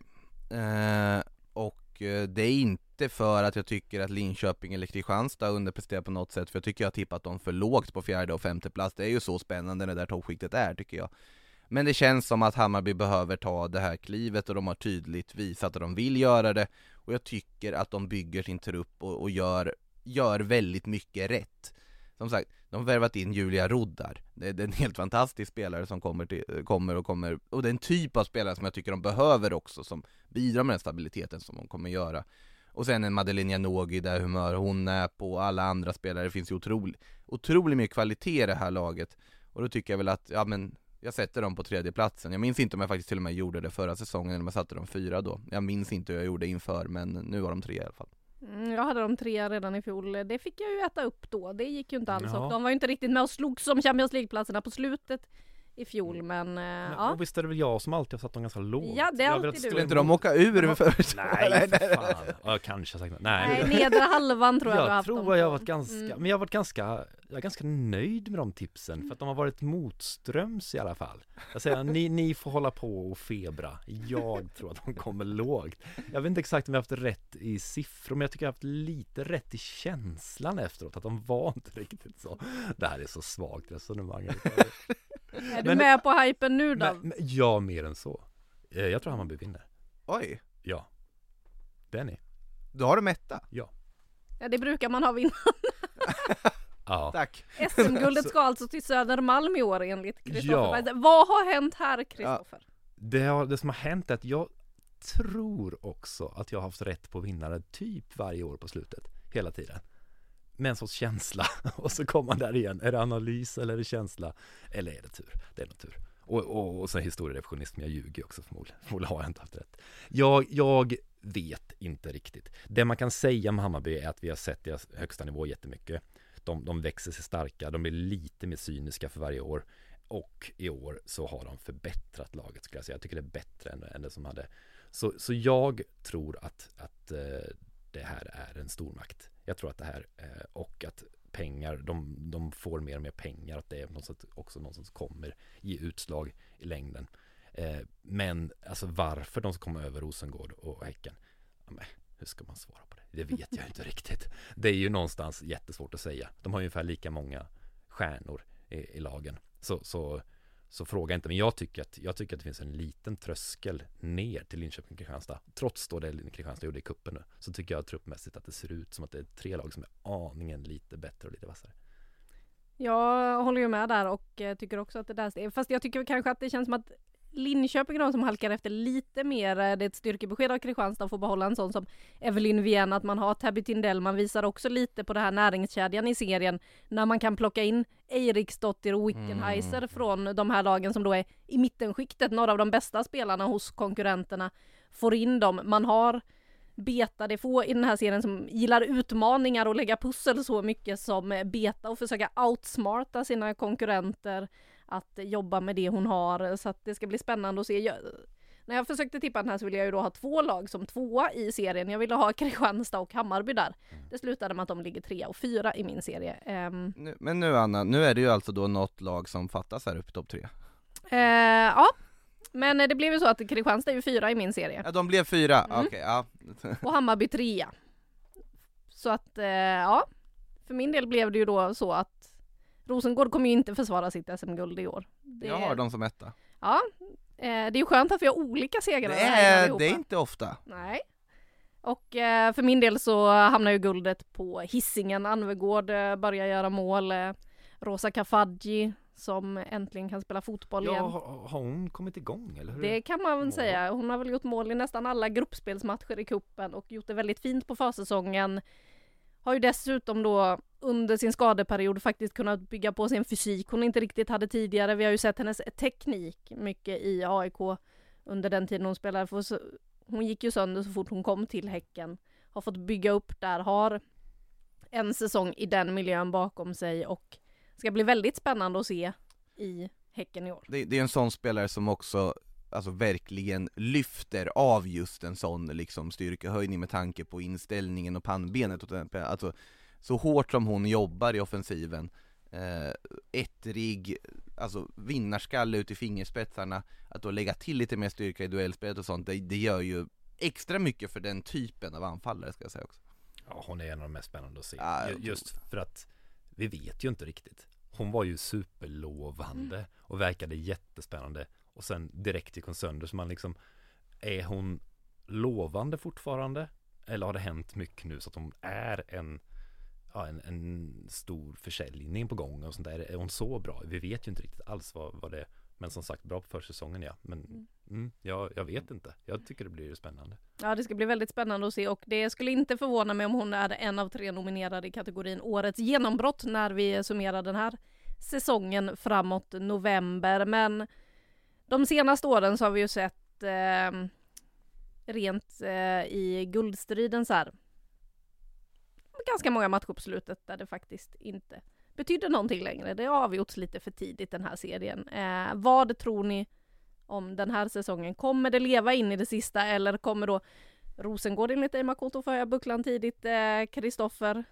eh, och eh, det är inte för att jag tycker att Linköping eller Kristianstad underpresterar på något sätt, för jag tycker jag har tippat dem för lågt på fjärde och femte plats. Det är ju så spännande det där toppskiktet är tycker jag. Men det känns som att Hammarby behöver ta det här klivet och de har tydligt visat att de vill göra det. Och jag tycker att de bygger sin trupp och, och gör, gör väldigt mycket rätt. Som sagt, de har värvat in Julia Roddar. Det är det är en helt fantastisk spelare som kommer, till, kommer och kommer, och det är en typ av spelare som jag tycker de behöver också, som bidrar med den stabiliteten som de kommer göra. Och sen en Madeleine Janogy, där humör hon är på, alla andra spelare, det finns ju otroligt, otroligt mycket kvalitet i det här laget. Och då tycker jag väl att, ja men, jag sätter dem på tredje platsen. Jag minns inte om jag faktiskt till och med gjorde det förra säsongen, eller om jag satte dem fyra då. Jag minns inte hur jag gjorde inför, men nu var de tre i alla fall. Mm, jag hade de tre redan i fjol. Det fick jag ju äta upp då. Det gick ju inte alls. Ja. Och de var ju inte riktigt med och slogs om Champions League-platserna på slutet i fjol. Mm. Men, eh, Men, ja. Och visst är det väl jag som alltid har satt dem ganska lågt? Ja, det är Jag alltid du. Skulle inte de åka ur för Nej, för fan. Ja, Jag kanske sagt. Nej, Nej, nedre halvan tror jag, du har jag haft tror dem att jag har varit ganska, Mm. men jag har varit ganska, jag är ganska nöjd med de tipsen för att de har varit motströms i alla fall. Jag säger, ni, ni får hålla på och febra. Jag tror att de kommer lågt. Jag vet inte exakt om jag har haft rätt i siffror, men jag tycker jag har haft lite rätt i känslan efteråt, att de var inte riktigt så. Det här är så svagt resonemang. Är du Men- med på hypen nu då? Men, men, ja, mer än så. Eh, Jag tror Hammarby vinner. Oj, Ja. Det är ni. du har dem etta? Ja. Ja det brukar man ha vinnat. [laughs] Ja. Tack! SM-guldet [laughs] ska alltså till Södermalm i år enligt Kristoffer Ja. Vad har hänt här Kristoffer? Det, har, det som har hänt är att jag tror också att jag har haft rätt på vinnare typ varje år på slutet. Hela tiden. Med en sorts känsla. [laughs] Och så kommer man där igen. Är det analys eller är det känsla? Eller är det tur? Det är nog tur. Och, och, och sen historierevisionism, jag ljuger också förmodligen. [laughs] Förmodligen har jag inte haft rätt. Jag, jag vet inte riktigt. Det man kan säga med Hammarby är att vi har sett deras högsta nivå jättemycket. De, de växer sig starka, de blir lite mer cyniska för varje år. Och i år så har de förbättrat laget skulle jag säga. Jag tycker det är bättre än, än det som hade. Så, så jag tror att, att eh, det här är en stormakt. Jag tror att det här eh, och att pengar, de, de får mer och mer pengar. Att det är något också något som kommer ge utslag i längden. Eh, men alltså varför de ska komma över Rosengård och Häcken. Ja, men, hur ska man svara på det? Det vet jag inte [laughs] riktigt. Det är ju någonstans jättesvårt att säga. De har ungefär lika många stjärnor i, i lagen. Så, så, så fråga inte. Men jag tycker, att, jag tycker att det finns en liten tröskel ner till Linköping Kristianstad. Trots då det Kristianstad gjorde i kuppen nu. Så tycker jag truppmässigt att det ser ut som att det är tre lag som är aningen lite bättre och lite vassare. Jag håller ju med där och eh, tycker också att det där, fast jag tycker kanske att det känns som att Linköping de som halkar efter lite mer. Det är ett styrkebesked av Kristianstad att få behålla en sån som Evelyn Vienne, att man har Tabby Tindell. Man visar också lite på det här näringskedjan i serien när man kan plocka in Eiriksdottir och Wickenheiser Mm. från de här lagen som då är i mittenskiktet, några av de bästa spelarna hos konkurrenterna. Får in dem. Man har Beta, det är få i den här serien som gillar utmaningar och lägga pussel så mycket som Beta och försöka outsmarta sina konkurrenter att jobba med det hon har så att det ska bli spännande att se. Jag, när jag försökte tippa den här så ville jag ju då ha två lag som tvåa i serien. Jag ville ha Kristianstad och Hammarby där. Det slutade med att de ligger trea och fyra i min serie. Ehm, Nu, men nu Anna, nu är det ju alltså då något lag som fattas här uppe i topp tre. eh, ja, men det blev ju så att Kristianstad är ju fyra i min serie Ja de blev fyra, Mm. okej ja. [laughs] och Hammarby trea. Så att, eh, ja, för min del blev det ju då så att Rosengård kommer ju inte försvara sitt SM-guld i år. Det, Jag har dem som etta. Ja, eh, det är ju skönt att vi har olika segrar Det är, det är inte ofta. Nej. Och eh, för min del så hamnar ju guldet på Hisingen. Anvegård eh, börjar göra mål. Rosa Kafaji som äntligen kan spela fotboll Ja, igen. har, har hon kommit igång eller? Hur? Det kan man väl Mål. säga. Hon har väl gjort mål i nästan alla gruppspelsmatcher i kuppen och gjort det väldigt fint på försäsongen. Har ju dessutom då under sin skadeperiod faktiskt kunnat bygga på sin fysik hon inte riktigt hade tidigare. Vi har ju sett hennes teknik mycket i AIK under den tiden hon spelade. För hon gick ju sönder så fort hon kom till Häcken. Har fått bygga upp där, har en säsong i den miljön bakom sig och ska bli väldigt spännande att se i Häcken i år. Det, det är en sån spelare som också Alltså verkligen lyfter av just en sån liksom styrkehöjning med tanke på inställningen och pannbenet och Alltså så hårt som hon jobbar i offensiven eh, Ettrig, alltså vinnarskalle ut i fingerspetsarna Att då lägga till lite mer styrka i duellspelet och sånt, det, det gör ju extra mycket för den typen av anfallare ska jag säga också Ja, hon är en av de mest spännande att se. Ja, Ju- Just för att vi vet ju inte riktigt. Hon var ju superlovande och verkade jättespännande. Och sen direkt gick hon sönder så man liksom, är hon lovande fortfarande? Eller har det hänt mycket nu så att hon är en, ja, en, en stor försäljning på gång och sånt där? Är hon så bra? Vi vet ju inte riktigt alls vad, vad det är. Men som sagt, bra på försäsongen ja. Men Mm. mm, jag, jag vet inte. Jag tycker det blir spännande. Ja, det ska bli väldigt spännande att se och det skulle inte förvåna mig om hon är en av tre nominerade i kategorin Årets genombrott när vi summerar den här säsongen framåt november. Men de senaste åren så har vi ju sett eh, rent eh, i guldstriden så här ganska många matcher på slutet där det faktiskt inte betydde någonting längre. Det har avgjorts lite för tidigt den här serien. Eh, vad tror ni om den här säsongen. Kommer det leva in i det sista eller kommer då Rosengård enligt dig Makoto få höja bucklan tidigt, eh, Kristoffer?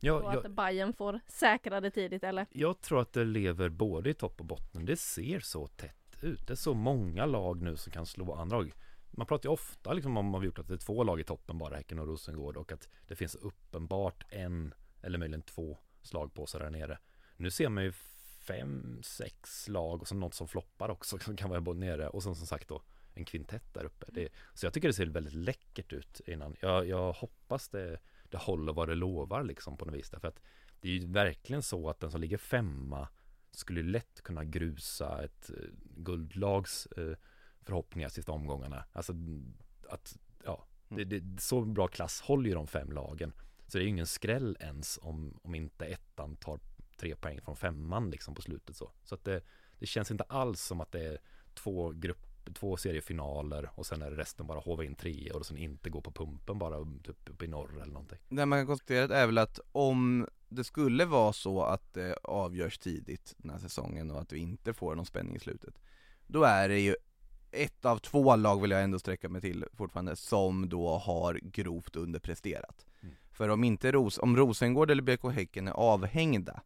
Ja, och jag, att Bayern får säkra det tidigt eller? Jag tror att det lever både i topp och botten. Det ser så tätt ut. Det är så många lag nu som kan slå andra lag. Man pratar ju ofta liksom om man gjort att det är två lag i toppen bara, Häcken och Rosengård och att det finns uppenbart en eller möjligen två slagpåsar där nere. Nu ser man ju fem, sex lag och så något som floppar också som kan vara nere och sen som sagt då en kvintett där uppe. Det, så jag tycker det ser väldigt läckert ut innan. Jag, jag hoppas det, det håller vad det lovar liksom på något vis. Därför att det är ju verkligen så att den som ligger femma skulle lätt kunna grusa ett eh, guldlags eh, förhoppningar sista omgångarna. Alltså att, ja, det, det, så bra klass håller ju de fem lagen. Så det är ju ingen skräll ens om, om inte ettan tar tre poäng från femman liksom på slutet så. Så att det, det känns inte alls som att det är två grupp, två seriefinaler och sen är resten bara hova in tre och sen inte gå på pumpen bara typ uppe i norr eller någonting. Det man kan konstatera är väl att om det skulle vara så att det avgörs tidigt den här säsongen och att vi inte får någon spänning i slutet Då är det ju ett av två lag vill jag ändå sträcka mig till fortfarande, som då har grovt underpresterat. Mm. För om inte Ros om Rosengård eller BK Häcken är avhängda,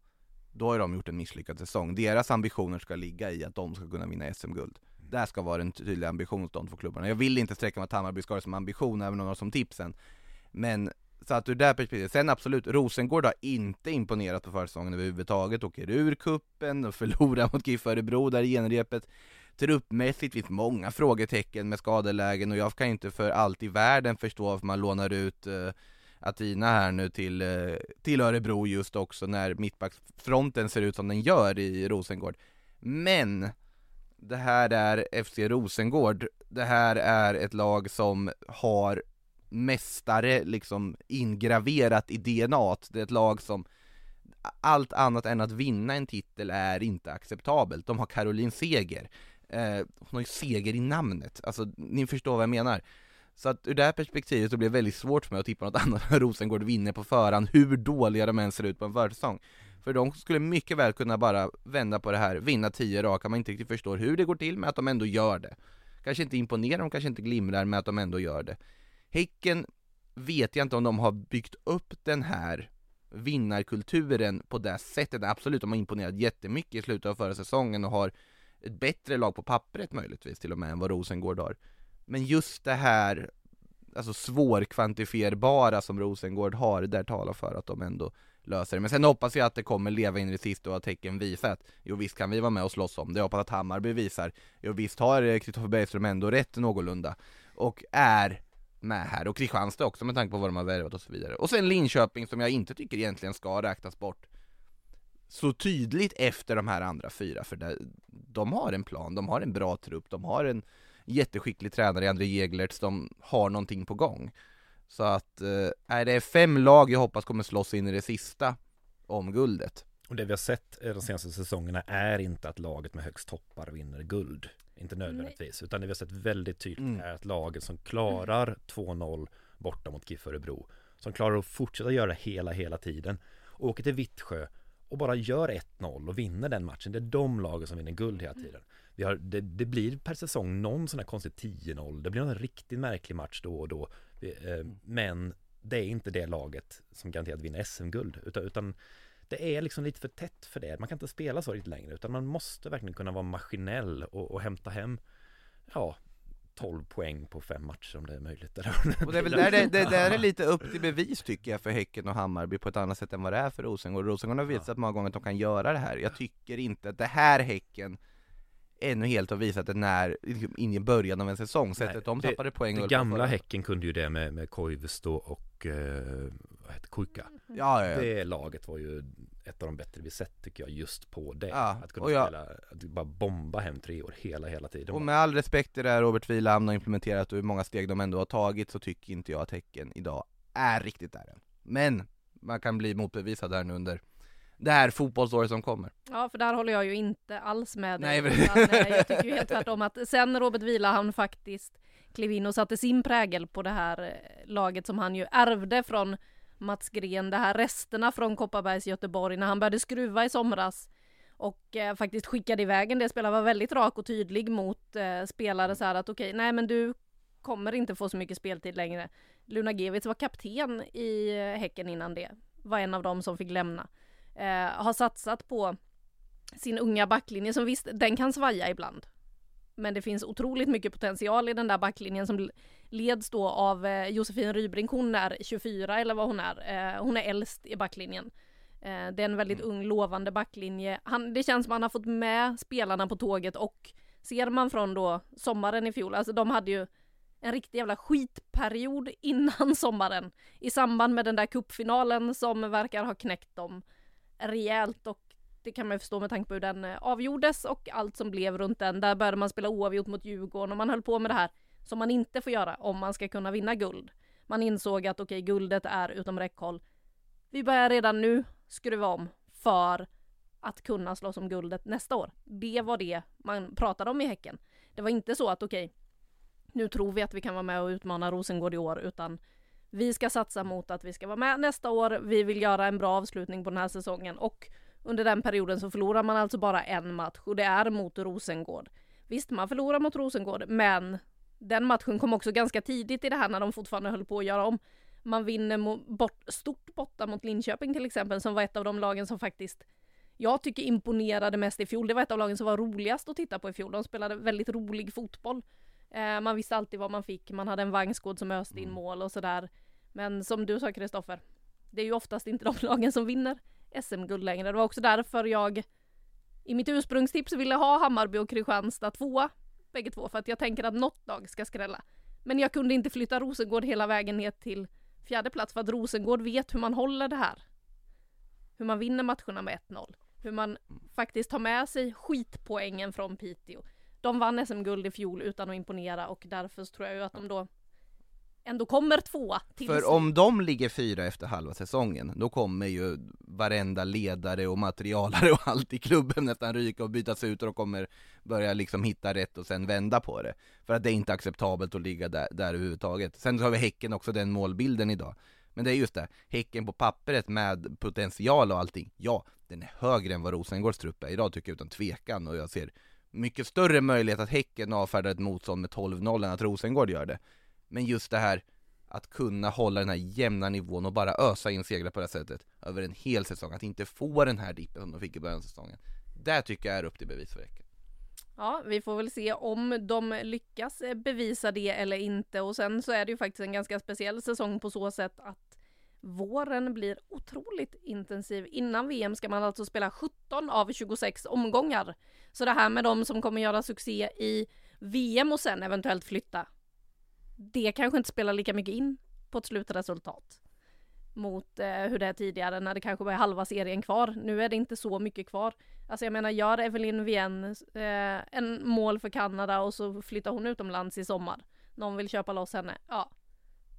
då har de gjort en misslyckad säsong. Deras ambitioner ska ligga i att de ska kunna vinna SM-guld. Mm. Det ska vara en tydlig ambition hos de två klubbarna. Jag vill inte sträcka mig att Hammarby ska ha som ambition, även om de har som tipsen. Men så att ur det perspektivet, sen absolut, Rosengård har inte imponerat på försäsongen överhuvudtaget, åker ur kuppen och [laughs] förlorar mot GIF Örebro där i genrepet. Truppmässigt finns många frågetecken med skadelägen och jag kan inte för allt i världen förstå varför man lånar ut eh, uh, Atina här nu till, uh, till Örebro just också när mittbacksfronten ser ut som den gör i Rosengård. Men det här är FC Rosengård. Det här är ett lag som har mästare liksom ingraverat i DNA. Det är ett lag som allt annat än att vinna en titel är inte acceptabelt. De har Caroline Seger. Eh, hon har ju seger i namnet, alltså ni förstår vad jag menar. Så att ur det här perspektivet så blir det väldigt svårt för mig att tippa något [laughs] annat än Rosengård vinner på förhand, hur dåliga de än ser ut på en försäsong. För de skulle mycket väl kunna bara vända på det här, vinna tio raka, man inte riktigt förstår hur det går till, men att de ändå gör det. Kanske inte imponerar, de kanske inte glimrar, men att de ändå gör det. Häcken vet jag inte om de har byggt upp den här vinnarkulturen på det sättet. Absolut, de har imponerat jättemycket i slutet av förra säsongen och har ett bättre lag på pappret möjligtvis till och med än vad Rosengård har. Men just det här alltså svårkvantifierbara som Rosengård har, där talar för att de ändå löser det. Men sen hoppas jag att det kommer leva in i det sista och att tecken visar att jo visst kan vi vara med och slåss om det. Jag hoppas att Hammarby visar, jo visst har Kristoffer Bergström ändå rätt någorlunda och är med här, och Kristianstad också med tanke på vad de har värvat och så vidare. Och sen Linköping som jag inte tycker egentligen ska räknas bort så tydligt efter de här andra fyra, för där, de har en plan, de har en bra trupp, de har en jätteskicklig tränare i André Jeglertz, de har någonting på gång. Så att, eh, det är fem lag jag hoppas kommer slåss in i det sista om guldet. Och det vi har sett eh, de senaste säsongerna är inte att laget med högst toppar vinner guld. Inte nödvändigtvis, Nej. utan det vi har sett väldigt tydligt mm. är att laget som klarar mm. 2-0 borta mot GIF Örebro, som klarar att fortsätta göra det hela, hela tiden, åker till Vittsjö och bara gör 1-0 och vinner den matchen. Det är de lagen som vinner guld hela tiden. Vi har, det, det blir per säsong någon sån här konstig 10-0. Det blir en riktigt märklig match då och då. Eh, men det är inte det laget som garanterat vinner SM-guld. Utan, utan det är liksom lite för tätt för det. Man kan inte spela så riktigt längre utan man måste verkligen kunna vara maskinell och, och hämta hem ja, 12 poäng på fem matcher om det är möjligt. Och det är väl där det, det, där är lite upp till bevis tycker jag för Häcken och Hammarby på ett annat sätt än vad det är för Rosengård. Rosengård har visat många gånger att de kan göra det här. Jag tycker inte att det här Häcken ännu helt har visat det när, liksom, in i början av en säsong, sättet de tappade poäng Det gamla Häcken kunde ju det med, med Koivisto och, eh, heter Kuika ja, ja. Det laget var ju ett av de bättre vi sett tycker jag just på det. Ja, att kunna jag, spela, att bara bomba hem tre år hela, hela tiden. Och med all respekt till det Robert Wieland har implementerat och hur många steg de ändå har tagit så tycker inte jag att Häcken idag är riktigt där än. Men man kan bli motbevisad här nu under det här fotbollsåret som kommer. Ja, för där håller jag ju inte alls med dig. Nej, utan, eh, jag tycker ju helt tvärtom att sen Robert han faktiskt klev in och satte sin prägel på det här eh, laget som han ju ärvde från Mats Gren, det här resterna från Kopparbergs Göteborg när han började skruva i somras och eh, faktiskt skickade iväg en del spelare, var väldigt rak och tydlig mot eh, spelare så här att okej, okay, nej men du kommer inte få så mycket speltid längre. Luna Gevitz var kapten i eh, Häcken innan det, var en av dem som fick lämna. Eh, har satsat på sin unga backlinje som visst, den kan svaja ibland. Men det finns otroligt mycket potential i den där backlinjen som leds då av eh, Josefin Rybrink. Hon är 24 eller vad hon är. Eh, hon är äldst i backlinjen. Eh, det är en väldigt mm. ung lovande backlinje. Han, det känns som att han har fått med spelarna på tåget och Ser man från då sommaren i fjol, alltså de hade ju en riktig jävla skitperiod [laughs] innan sommaren i samband med den där kuppfinalen som verkar ha knäckt dem rejält och det kan man ju förstå med tanke på hur den avgjordes och allt som blev runt den. Där började man spela oavgjort mot Djurgården och man höll på med det här som man inte får göra om man ska kunna vinna guld. Man insåg att okej, okay, guldet är utom räckhåll. Vi börjar redan nu skruva om för att kunna slåss om guldet nästa år. Det var det man pratade om i Häcken. Det var inte så att okej, okay, nu tror vi att vi kan vara med och utmana Rosengård i år, utan vi ska satsa mot att vi ska vara med nästa år. Vi vill göra en bra avslutning på den här säsongen och under den perioden så förlorar man alltså bara en match och det är mot Rosengård. Visst, man förlorar mot Rosengård, men den matchen kom också ganska tidigt i det här när de fortfarande höll på att göra om. Man vinner bort, stort borta mot Linköping till exempel, som var ett av de lagen som faktiskt jag tycker imponerade mest i fjol. Det var ett av lagen som var roligast att titta på i fjol. De spelade väldigt rolig fotboll. Eh, man visste alltid vad man fick. Man hade en vagnsgård som öste in mm. mål och sådär. Men som du sa Kristoffer, det är ju oftast inte [laughs] de lagen som vinner SM-guld längre. Det var också därför jag i mitt ursprungstips ville ha Hammarby och Kristianstad tvåa, bägge två, för att jag tänker att något lag ska skrälla. Men jag kunde inte flytta Rosengård hela vägen ner till fjärde plats för att Rosengård vet hur man håller det här. Hur man vinner matcherna med 1-0. Hur man faktiskt tar med sig skitpoängen från Piteå. De vann SM-guld i fjol utan att imponera och därför tror jag ju att de då ändå kommer tvåa till För om de ligger fyra efter halva säsongen, då kommer ju varenda ledare och materialare och allt i klubben nästan ryka och bytas ut och de kommer börja liksom hitta rätt och sen vända på det. För att det är inte acceptabelt att ligga där, där överhuvudtaget. Sen har vi Häcken också, den målbilden idag. Men det är just det, Häcken på pappret med potential och allting, ja, den är högre än vad Rosengårds trupp är idag tycker jag utan tvekan och jag ser mycket större möjlighet att Häcken avfärdar ett motstånd med 12-0 än att Rosengård gör det. Men just det här att kunna hålla den här jämna nivån och bara ösa in segrar på det här sättet över en hel säsong, att inte få den här dippen som de fick i början av säsongen. Det tycker jag är upp till bevis för Häcken. Ja, vi får väl se om de lyckas eh, bevisa det eller inte och sen så är det ju faktiskt en ganska speciell säsong på så sätt att våren blir otroligt intensiv. Innan VM ska man alltså spela 17 av 26 omgångar. Så det här med de som kommer göra succé i VM och sen eventuellt flytta det kanske inte spelar lika mycket in på ett slutresultat mot eh, hur det är tidigare när det kanske var halva serien kvar. Nu är det inte så mycket kvar. Alltså jag menar, gör Evelyn Wien eh, en mål för Kanada och så flyttar hon utomlands i sommar. Någon vill köpa loss henne. Ja,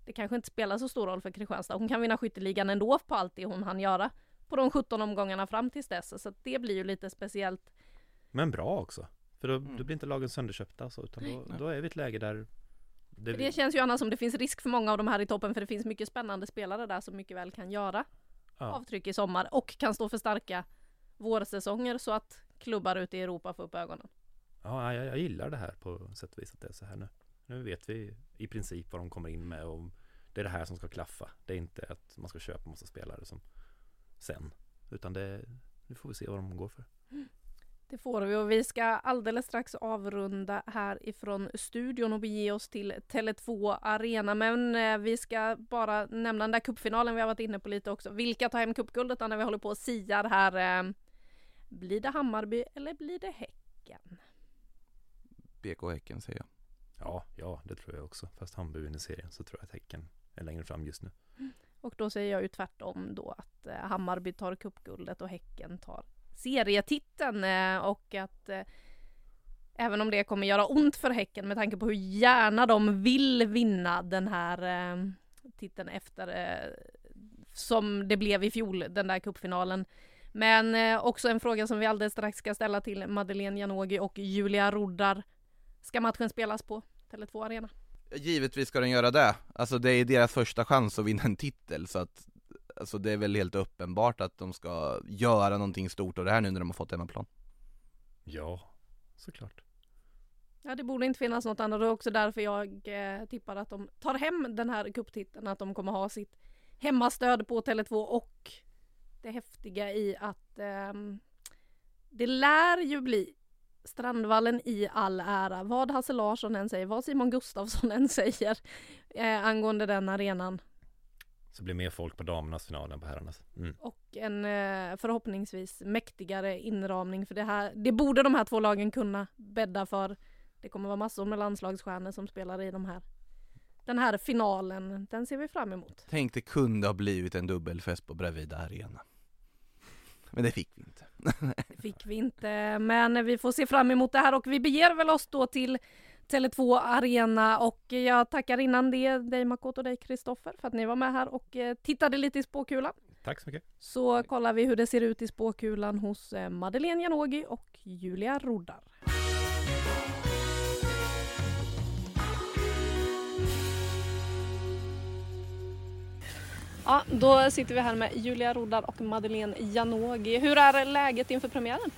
det kanske inte spelar så stor roll för Kristianstad. Hon kan vinna skytteligan ändå på allt det hon hann göra på de 17 omgångarna fram tills dess. Så det blir ju lite speciellt. Men bra också. För då, mm. då blir inte lagen sönderköpta så, utan då, då är vi i ett läge där det... det känns ju annars som det finns risk för många av de här i toppen för det finns mycket spännande spelare där som mycket väl kan göra ja. avtryck i sommar och kan stå för starka vårsäsonger så att klubbar ute i Europa får upp ögonen. Ja, jag, jag gillar det här på sätt och vis att det är så här nu. Nu vet vi i princip vad de kommer in med och det är det här som ska klaffa. Det är inte att man ska köpa massa spelare som sen, utan det, nu får vi se vad de går för. Mm. Det får vi och vi ska alldeles strax avrunda här ifrån studion och bege oss till Tele2 Arena. Men eh, vi ska bara nämna den där cupfinalen vi har varit inne på lite också. Vilka tar hem cupguldet när vi håller på och siar här? Eh, blir det Hammarby eller blir det Häcken? BK Häcken säger jag. Ja, ja, det tror jag också. Fast Hammarby vinner serien så tror jag att Häcken är längre fram just nu. Och då säger jag ju tvärtom då att eh, Hammarby tar cupguldet och Häcken tar serietiteln eh, och att eh, även om det kommer göra ont för Häcken med tanke på hur gärna de vill vinna den här eh, titeln efter eh, som det blev i fjol, den där cupfinalen. Men också en fråga som vi alldeles strax ska ställa till Madeleine Janogy och Julia Roddar. Ska matchen spelas på Tele2 Arena? Givetvis ska den göra det. Alltså det är deras första chans att vinna en titel så att alltså det är väl helt uppenbart att de ska göra någonting stort av det här nu när de har fått hemmaplan. Ja, såklart. Ja, det borde inte finnas något annat. Det är också därför jag eh, tippar att de tar hem den här kupptiteln, att de kommer ha sitt hemmastöd på Tele2 och det häftiga i att eh, det lär ju bli Strandvallen i all ära. Vad Hasse Larsson än säger, vad Simon Gustafsson än säger eh, angående den arenan Så det blir mer folk på damernas final än på herrarnas. Mm. Och en eh, förhoppningsvis mäktigare inramning för det här. Det borde de här två lagen kunna bädda för. Det kommer vara massor med landslagsstjärnor som spelar i de här. Den här finalen, den ser vi fram emot. Tänk det kunde ha blivit en dubbelfest på Bravida Arena. Men det fick vi inte. Det fick vi inte, men vi får se fram emot det här och vi beger väl oss då till Tele2 Arena och jag tackar innan det dig Makoto och dig Kristoffer för att ni var med här och eh, tittade lite i spåkulan. Tack så mycket. Så kollar vi hur det ser ut i spåkulan hos eh, Madeleine Janogy och Julia Roddar. Ja, då sitter vi här med Julia Roddar och Madeleine Janogy. Hur är läget inför premiären?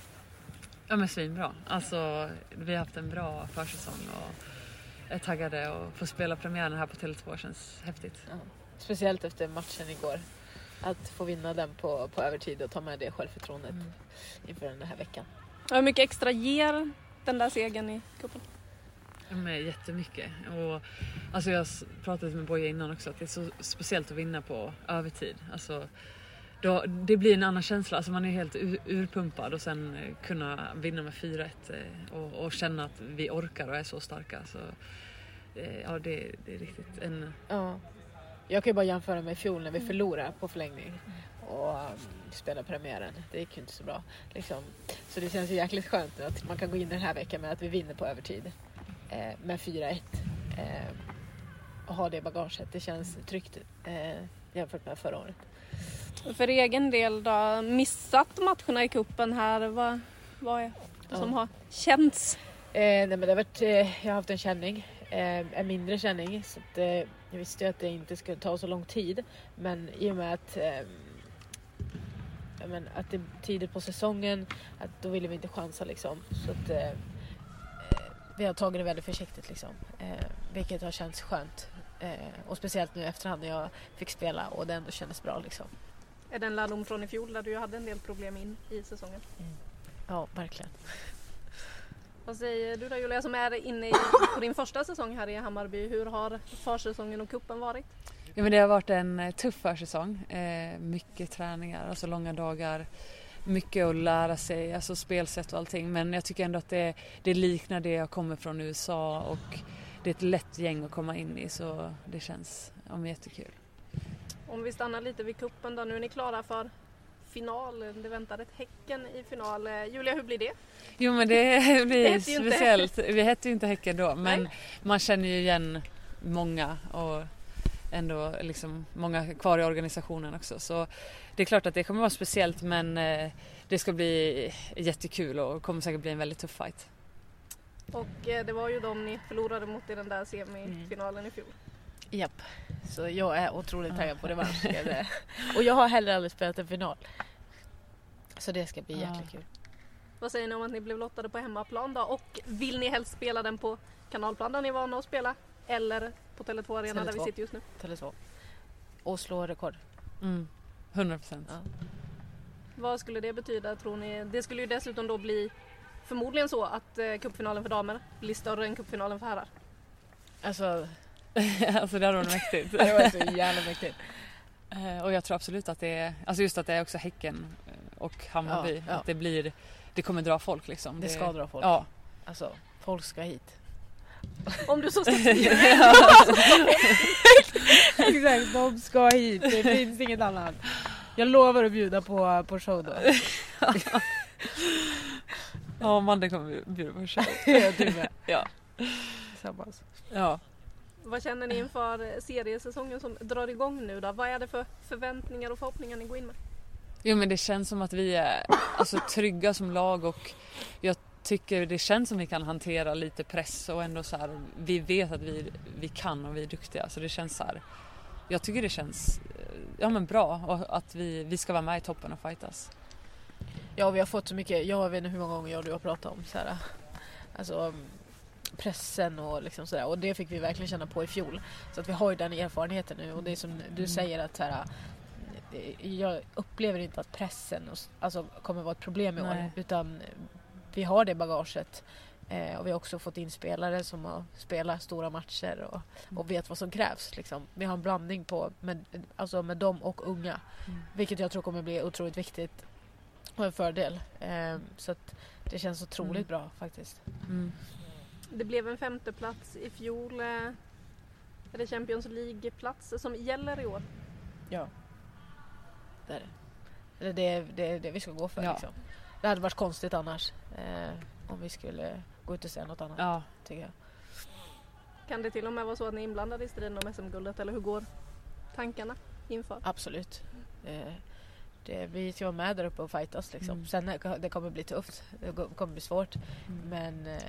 Ja men svinbra. Alltså vi har haft en bra försäsong och är taggade och få spela premiären här på Tele2 känns häftigt. Ja. Speciellt efter matchen igår. Att få vinna den på, på övertid och ta med det självförtroendet Mm. inför den här veckan. Hur mycket extra ger den där segern i cupen? Ja, men jättemycket. Och, alltså jag pratade med Boje innan också att det är så speciellt att vinna på övertid. Alltså, då, det blir en annan känsla. Alltså man är helt ur, urpumpad och sen eh, kunna vinna med 4-1 eh, och, och känna att vi orkar och är så starka. Så, eh, ja, det, det är riktigt en... Ja. Jag kan ju bara jämföra med i fjol när vi förlorade på förlängning och um, spelade premiären. Det gick ju inte så bra. Liksom. Så det känns ju jäkligt skönt att man kan gå in den här veckan med att vi vinner på övertid eh, med 4-1. Eh, och ha det i bagaget. Det känns tryggt eh, jämfört med förra året. För egen del då, missat matcherna i kuppen här, vad, vad är det som Ja. har känts? Eh, nej men det har varit, eh, jag har haft en känning, eh, en mindre känning. Så att, eh, jag visste ju att det inte skulle ta så lång tid. Men i och med att, eh, men att det är tidigt på säsongen, att då ville vi inte chansa liksom. Så att, eh, eh, vi har tagit det väldigt försiktigt liksom. Eh, vilket har känts skönt. Eh, och speciellt nu efterhand när jag fick spela och det ändå kändes bra liksom. Är det en lärdom från i fjol där du hade en del problem in i säsongen? Ja, verkligen. [laughs] Vad säger du då Julia som är inne i, på din första säsong här i Hammarby? Hur har försäsongen och kuppen varit? Ja, men det har varit en eh, tuff försäsong. Eh, mycket träningar, alltså långa dagar. Mycket att lära sig, alltså spelsätt och allting. Men jag tycker ändå att det, det liknar det jag kommer från USA och det är ett lätt gäng att komma in i så det känns ja, men jättekul. Om vi stannar lite vid kuppen då, nu är ni klara för final. Det väntar ett Häcken i final. Eh, Julia, hur blir det? Jo men det [laughs] blir hette ju inte- speciellt. Vi hette ju inte Häcken då men Nej. man känner ju igen många och ändå liksom många kvar i organisationen också. Så det är klart att det kommer vara speciellt men eh, det ska bli jättekul och kommer säkert bli en väldigt tuff fight. Och eh, det var ju de ni förlorade mot i den där semifinalen i fjol. Japp. Så jag är otroligt taggad på revansch. [laughs] Och jag har heller aldrig spelat en final. Så det ska bli Ja. jäkligt kul. Vad säger ni om att ni blev lottade på hemmaplan då? Och vill ni helst spela den på kanalplan där ni är vana att spela? Eller på Tele2 Arena där vi Tele2. sitter just nu? Tele2. Och slå rekord. Mm. 100 procent. Ja. Vad skulle det betyda tror ni? Det skulle ju dessutom då bli förmodligen så att eh, cupfinalen för damer blir större än cupfinalen för herrar. Alltså, [laughs] alltså det hade varit mäktigt. [laughs] det var så jävla mäktigt. Eh, Och jag tror absolut att det är, alltså just att det är också Häcken eh, och Hammarby. Ja, ja. Att det blir, det kommer dra folk liksom. Det ska dra folk. Ja. Alltså, folk ska hit. Om du så [laughs] ska skriva. Exakt, de ska hit. Det finns inget annat. Jag lovar att bjuda på, på show då. Ja, Amanda kommer bjuda på show. [laughs] du med. [laughs] Ja. Tillsammans. Ja. Vad känner ni inför seriesäsongen som drar igång nu då? Vad är det för förväntningar och förhoppningar ni går in med? Jo men det känns som att vi är alltså, trygga som lag och jag tycker det känns som vi kan hantera lite press och ändå så här, vi vet att vi, vi kan och vi är duktiga så det känns så här. Jag tycker det känns eh, ja, men bra och att vi, vi ska vara med i toppen och fightas. Ja, vi har fått så mycket. Jag vet inte hur många gånger jag och du har pratat om så här, alltså, pressen och liksom sådär. Och det fick vi verkligen känna på i fjol. Så att vi har ju den erfarenheten nu. Och det är som du säger att så här, jag upplever inte att pressen och, alltså, kommer vara ett problem i år. Nej. Utan vi har det bagaget. Eh, och vi har också fått in spelare som har spelat stora matcher och, och vet vad som krävs. Liksom. Vi har en blandning på med, alltså med dem och unga. Mm. Vilket jag tror kommer bli otroligt viktigt och en fördel. Eh, så att det känns otroligt Mm. bra faktiskt. Mm. Det blev en femteplats i fjol. eh, Är det Champions League-plats som gäller i år? Ja. Det är det. Eller det är det, är det vi ska gå för. Ja. Liksom. Det hade varit konstigt annars. Eh, om vi skulle gå ut och säga något annat. Ja. Tycker jag. Kan det till och med vara så att ni är inblandade i striden om SM-guldet eller hur går tankarna inför? Absolut. Eh, det, vi ska vara med där uppe och fightas liksom. Mm. Sen är- det kommer bli tufft. Det kommer bli svårt. Men eh,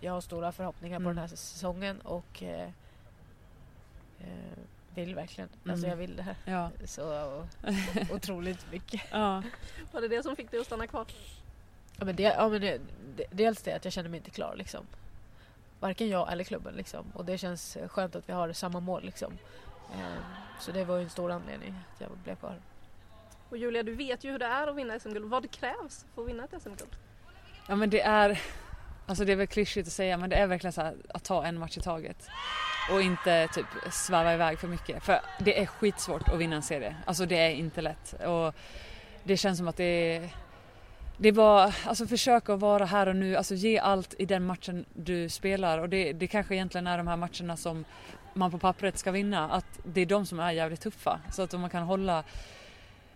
jag har stora förhoppningar på Mm. den här säsongen och eh, eh, vill verkligen. Alltså Mm. jag vill det här Ja. så [laughs] otroligt mycket. Ja. Var det det som fick dig att stanna kvar? Ja, men det, ja, men det, det, dels det att jag känner mig inte klar liksom. Varken jag eller klubben liksom. Och det känns skönt att vi har samma mål liksom. Eh, så det var ju en stor anledning att jag blev kvar. Och Julia, du vet ju hur det är att vinna SM-guld. Vad krävs för att vinna ett SM-guld? Ja men det är, alltså det är väl klyschigt att säga men det är verkligen så här att ta en match i taget. Och inte typ sväva iväg för mycket. För det är skitsvårt att vinna en serie. Alltså det är inte lätt. Och det känns som att det är det är bara, alltså försök att vara här och nu, alltså ge allt i den matchen du spelar och det, det kanske egentligen är de här matcherna som man på pappret ska vinna, att det är de som är jävligt tuffa. Så att om man kan hålla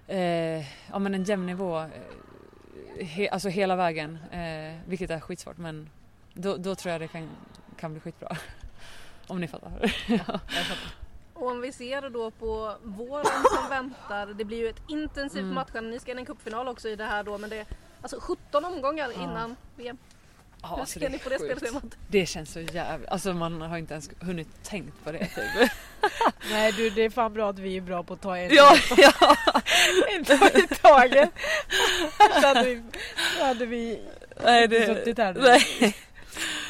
eh, ja, men en jämn nivå eh, he, alltså hela vägen, eh, vilket är skitsvårt men då, då tror jag det kan, kan bli skitbra. [laughs] Om ni fattar. [laughs] ja. Och om vi ser då på våren som väntar. Det blir ju ett intensivt Mm. matchande. Ni ska in i en cupfinal också i det här då men det är alltså 17 omgångar Ja. innan VM. Ja, Hur alltså ska ni på det spelschemat? Det känns så jävligt, alltså man har inte ens hunnit tänkt på det typ. [laughs] Nej du, det är fan bra att vi är bra på att ta en, ja, ja. en dag i taget. Så hade vi, så hade vi Nej, det, suttit här nu. nej.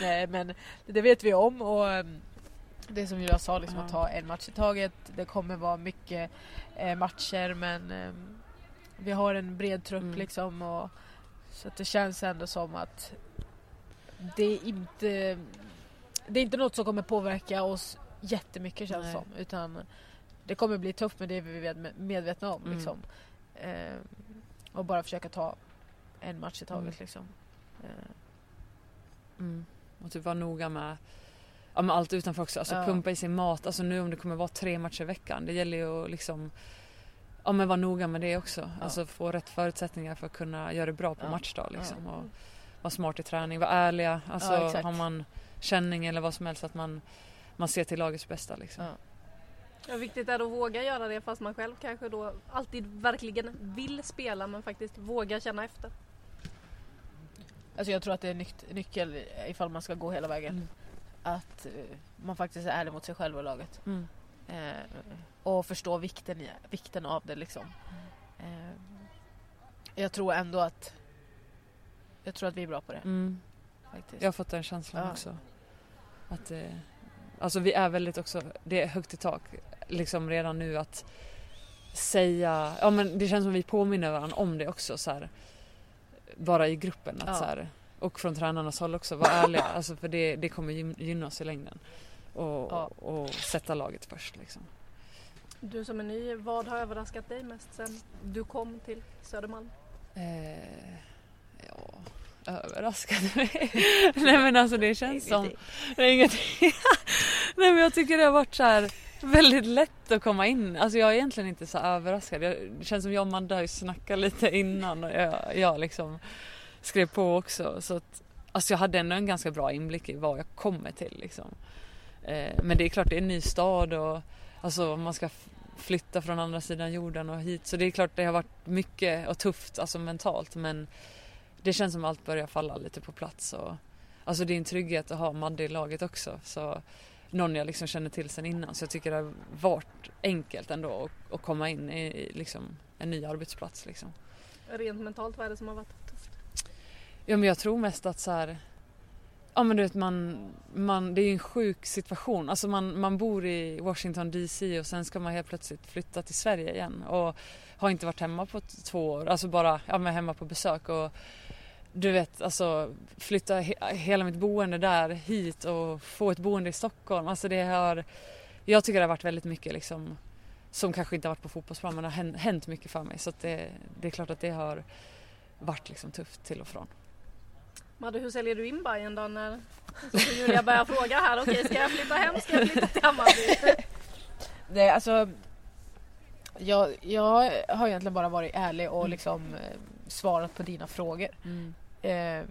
Nej men det vet vi om och ehm, det som jag sa, liksom, att ta en match i taget. Det kommer vara mycket eh, matcher men ehm, vi har en bred trupp Mm. liksom. Och, så det känns ändå som att det är inte det är inte något som kommer påverka oss jättemycket känns Nej. som. Utan det kommer bli tufft men det är vi med- medvetna om. Mm. Liksom. Ehm, och bara försöka ta en match i taget Mm. liksom. Ehm, Mm. Och typ vara noga med, ja, med allt utanför också. Alltså Ja. pumpa i sig mat. Alltså nu om det kommer vara tre matcher i veckan. Det gäller ju att liksom Ja men vara noga med det också. Alltså få rätt förutsättningar för att kunna göra det bra på Ja. matchdag liksom. Ja. Och vara smart i träning, vara ärliga. Alltså Ja, har man känning eller vad som helst att man, man ser till lagets bästa liksom. Ja. Ja, viktigt är att våga göra det fast man själv kanske då alltid verkligen vill spela men faktiskt våga känna efter. Alltså jag tror att det är nyc- nyckel ifall man ska gå hela vägen. Mm. Att eh, man faktiskt är ärlig mot sig själv och laget. Mm. Eh, och förstå vikten, vikten av det liksom. Eh, jag tror ändå att jag tror att vi är bra på det. Mm. Faktiskt. Jag har fått den känslan Ja. också. Att eh, alltså vi är väldigt också, det är högt i tak liksom redan nu att säga, ja men det känns som vi påminner varandra om det också så här, bara i gruppen att Ja. så här, och från tränarnas håll också, vara ärliga alltså för det, det kommer gyn- gynna oss i längden. Och, Ja. och sätta laget först liksom. Du som är ny, vad har överraskat dig mest sen du kom till Södermalm? Eh, ja, överraskade mig. [laughs] Nej men alltså det känns som Det är ingenting. [laughs] Nej men jag tycker det har varit så här väldigt lätt att komma in. Alltså jag är egentligen inte så överraskad. Jag, det känns som jag och Amanda har ju snackat lite innan och jag, jag liksom skrev på också. Så att, alltså jag hade ändå en ganska bra inblick i vad jag kommer till liksom. Eh, men det är klart det är en ny stad och alltså man ska flytta från andra sidan jorden och hit. Så det är klart det har varit mycket och tufft alltså mentalt men det känns som allt börjar falla lite på plats. Och, Alltså det är en trygghet att ha Madde i laget också. Så någon jag liksom känner till sen innan. Så jag tycker det har varit enkelt ändå att, att komma in i, i liksom en ny arbetsplats. Liksom. Rent mentalt, vad är det som har varit tufft? Ja men jag tror mest att så här, Ja men du vet man, man, det är ju en sjuk situation. Alltså man, man bor i Washington DC och sen ska man helt plötsligt flytta till Sverige igen. Och har inte varit hemma på två år. Alltså bara ja, men hemma på besök. Och du vet, alltså flytta he hela mitt boende där hit och få ett boende i Stockholm. Alltså det har, jag tycker det har varit väldigt mycket liksom som kanske inte har varit på fotbollsplan men det har hänt mycket för mig så att det, det är klart att det har varit liksom tufft till och från. Madde, hur säljer du in Bajen då när så Julia börjar fråga här, okej ska jag flytta hem, ska jag flytta till Hammarby? [laughs] Det, alltså, jag, jag har egentligen bara varit ärlig och Mm. liksom eh, svarat på dina frågor. Eh,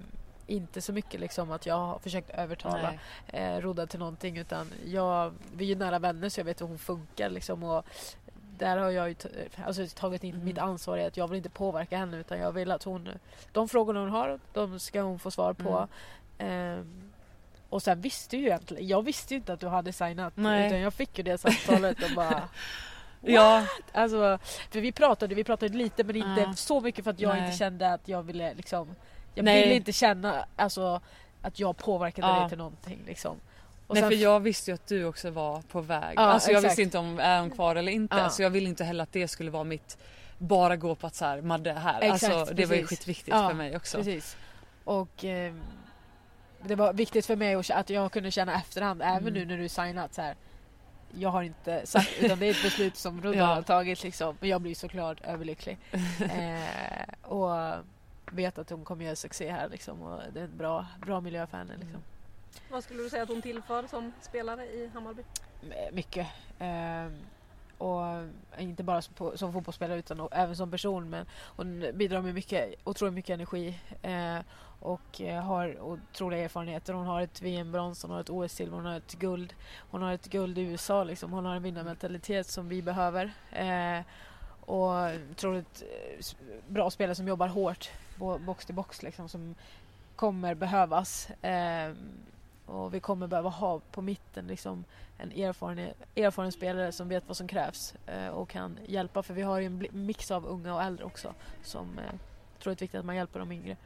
inte så mycket liksom att jag har försökt övertala eh, Rodda till någonting utan jag, vi är ju nära vänner så jag vet hur hon funkar liksom och där har jag ju alltså, tagit in Mm. mitt ansvar i att jag vill inte påverka henne utan jag vill att hon, de frågorna hon har, de ska hon få svar på. Mm. Ehm, och sen visste ju egentligen, jag visste ju inte att du hade signat Nej. utan jag fick ju det samtalet och bara [laughs] Ja, Alltså, för vi pratade, vi pratade lite men inte Ja. så mycket för att jag Nej. inte kände att jag ville liksom Jag Nej. ville inte känna alltså, att jag påverkade Ja. dig till någonting liksom. Och Nej sen- för jag visste ju att du också var på väg. Ja, alltså jag visste inte om är hon kvar eller inte. Ja. Så jag ville inte heller att det skulle vara mitt bara gå på att så här, Madde är här. Exakt, alltså, det var ju precis. skitviktigt Ja, för mig också. Precis. Och ehm, det var viktigt för mig att, jag kunde känna efterhand, även Mm. nu när du signat så här. Jag har inte sagt, utan det är ett beslut som Rudolf [laughs] Ja. har tagit liksom. Men jag blir såklart överlycklig. [laughs] eh, och vet att hon kommer göra succé här liksom. Och det är en bra, bra miljö för henne liksom. Vad skulle du säga att hon tillför som spelare i Hammarby? Mycket. Ehm, och inte bara som, på, som fotbollsspelare utan även som person. Men hon bidrar med mycket, otroligt mycket energi. Eh, och eh, har otroliga erfarenheter. Hon har ett VM-brons, hon har ett OS-silver, hon har ett guld. Hon har ett guld i USA liksom. Hon har en vinnarmentalitet som vi behöver. Eh, och otroligt eh, bra spelare som jobbar hårt, bo- box till box liksom. Som kommer behövas. Ehm, och vi kommer behöva ha på mitten liksom en erfaren, erfaren spelare som vet vad som krävs eh, och kan hjälpa. För vi har ju en mix av unga och äldre också som eh, tror det är viktigt att man hjälper de yngre.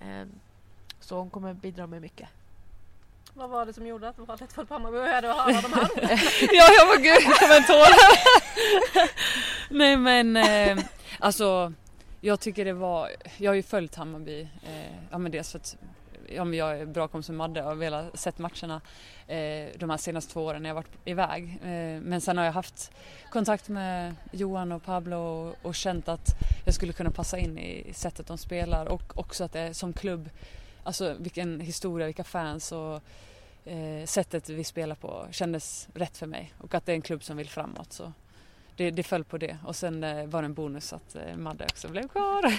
Eh, så hon kommer bidra med mycket. Vad var det som gjorde att valet föll på Hammarby? Hur är det att höra de här [laughs] [laughs] ja, jag var gud, jag var en tår. [laughs] Nej men eh, alltså jag tycker det var, jag har ju följt Hammarby, eh, ja men dels för att ja, men jag är bra kompis med Madde och har velat sett matcherna eh, de här senaste två åren när jag varit iväg. Eh, men sen har jag haft kontakt med Johan och Pablo och, och känt att jag skulle kunna passa in i sättet de spelar och också att det är som klubb, alltså vilken historia, vilka fans och eh, sättet vi spelar på kändes rätt för mig och att det är en klubb som vill framåt. Så det, det föll på det och sen eh, var det en bonus att eh, Madde också blev kvar.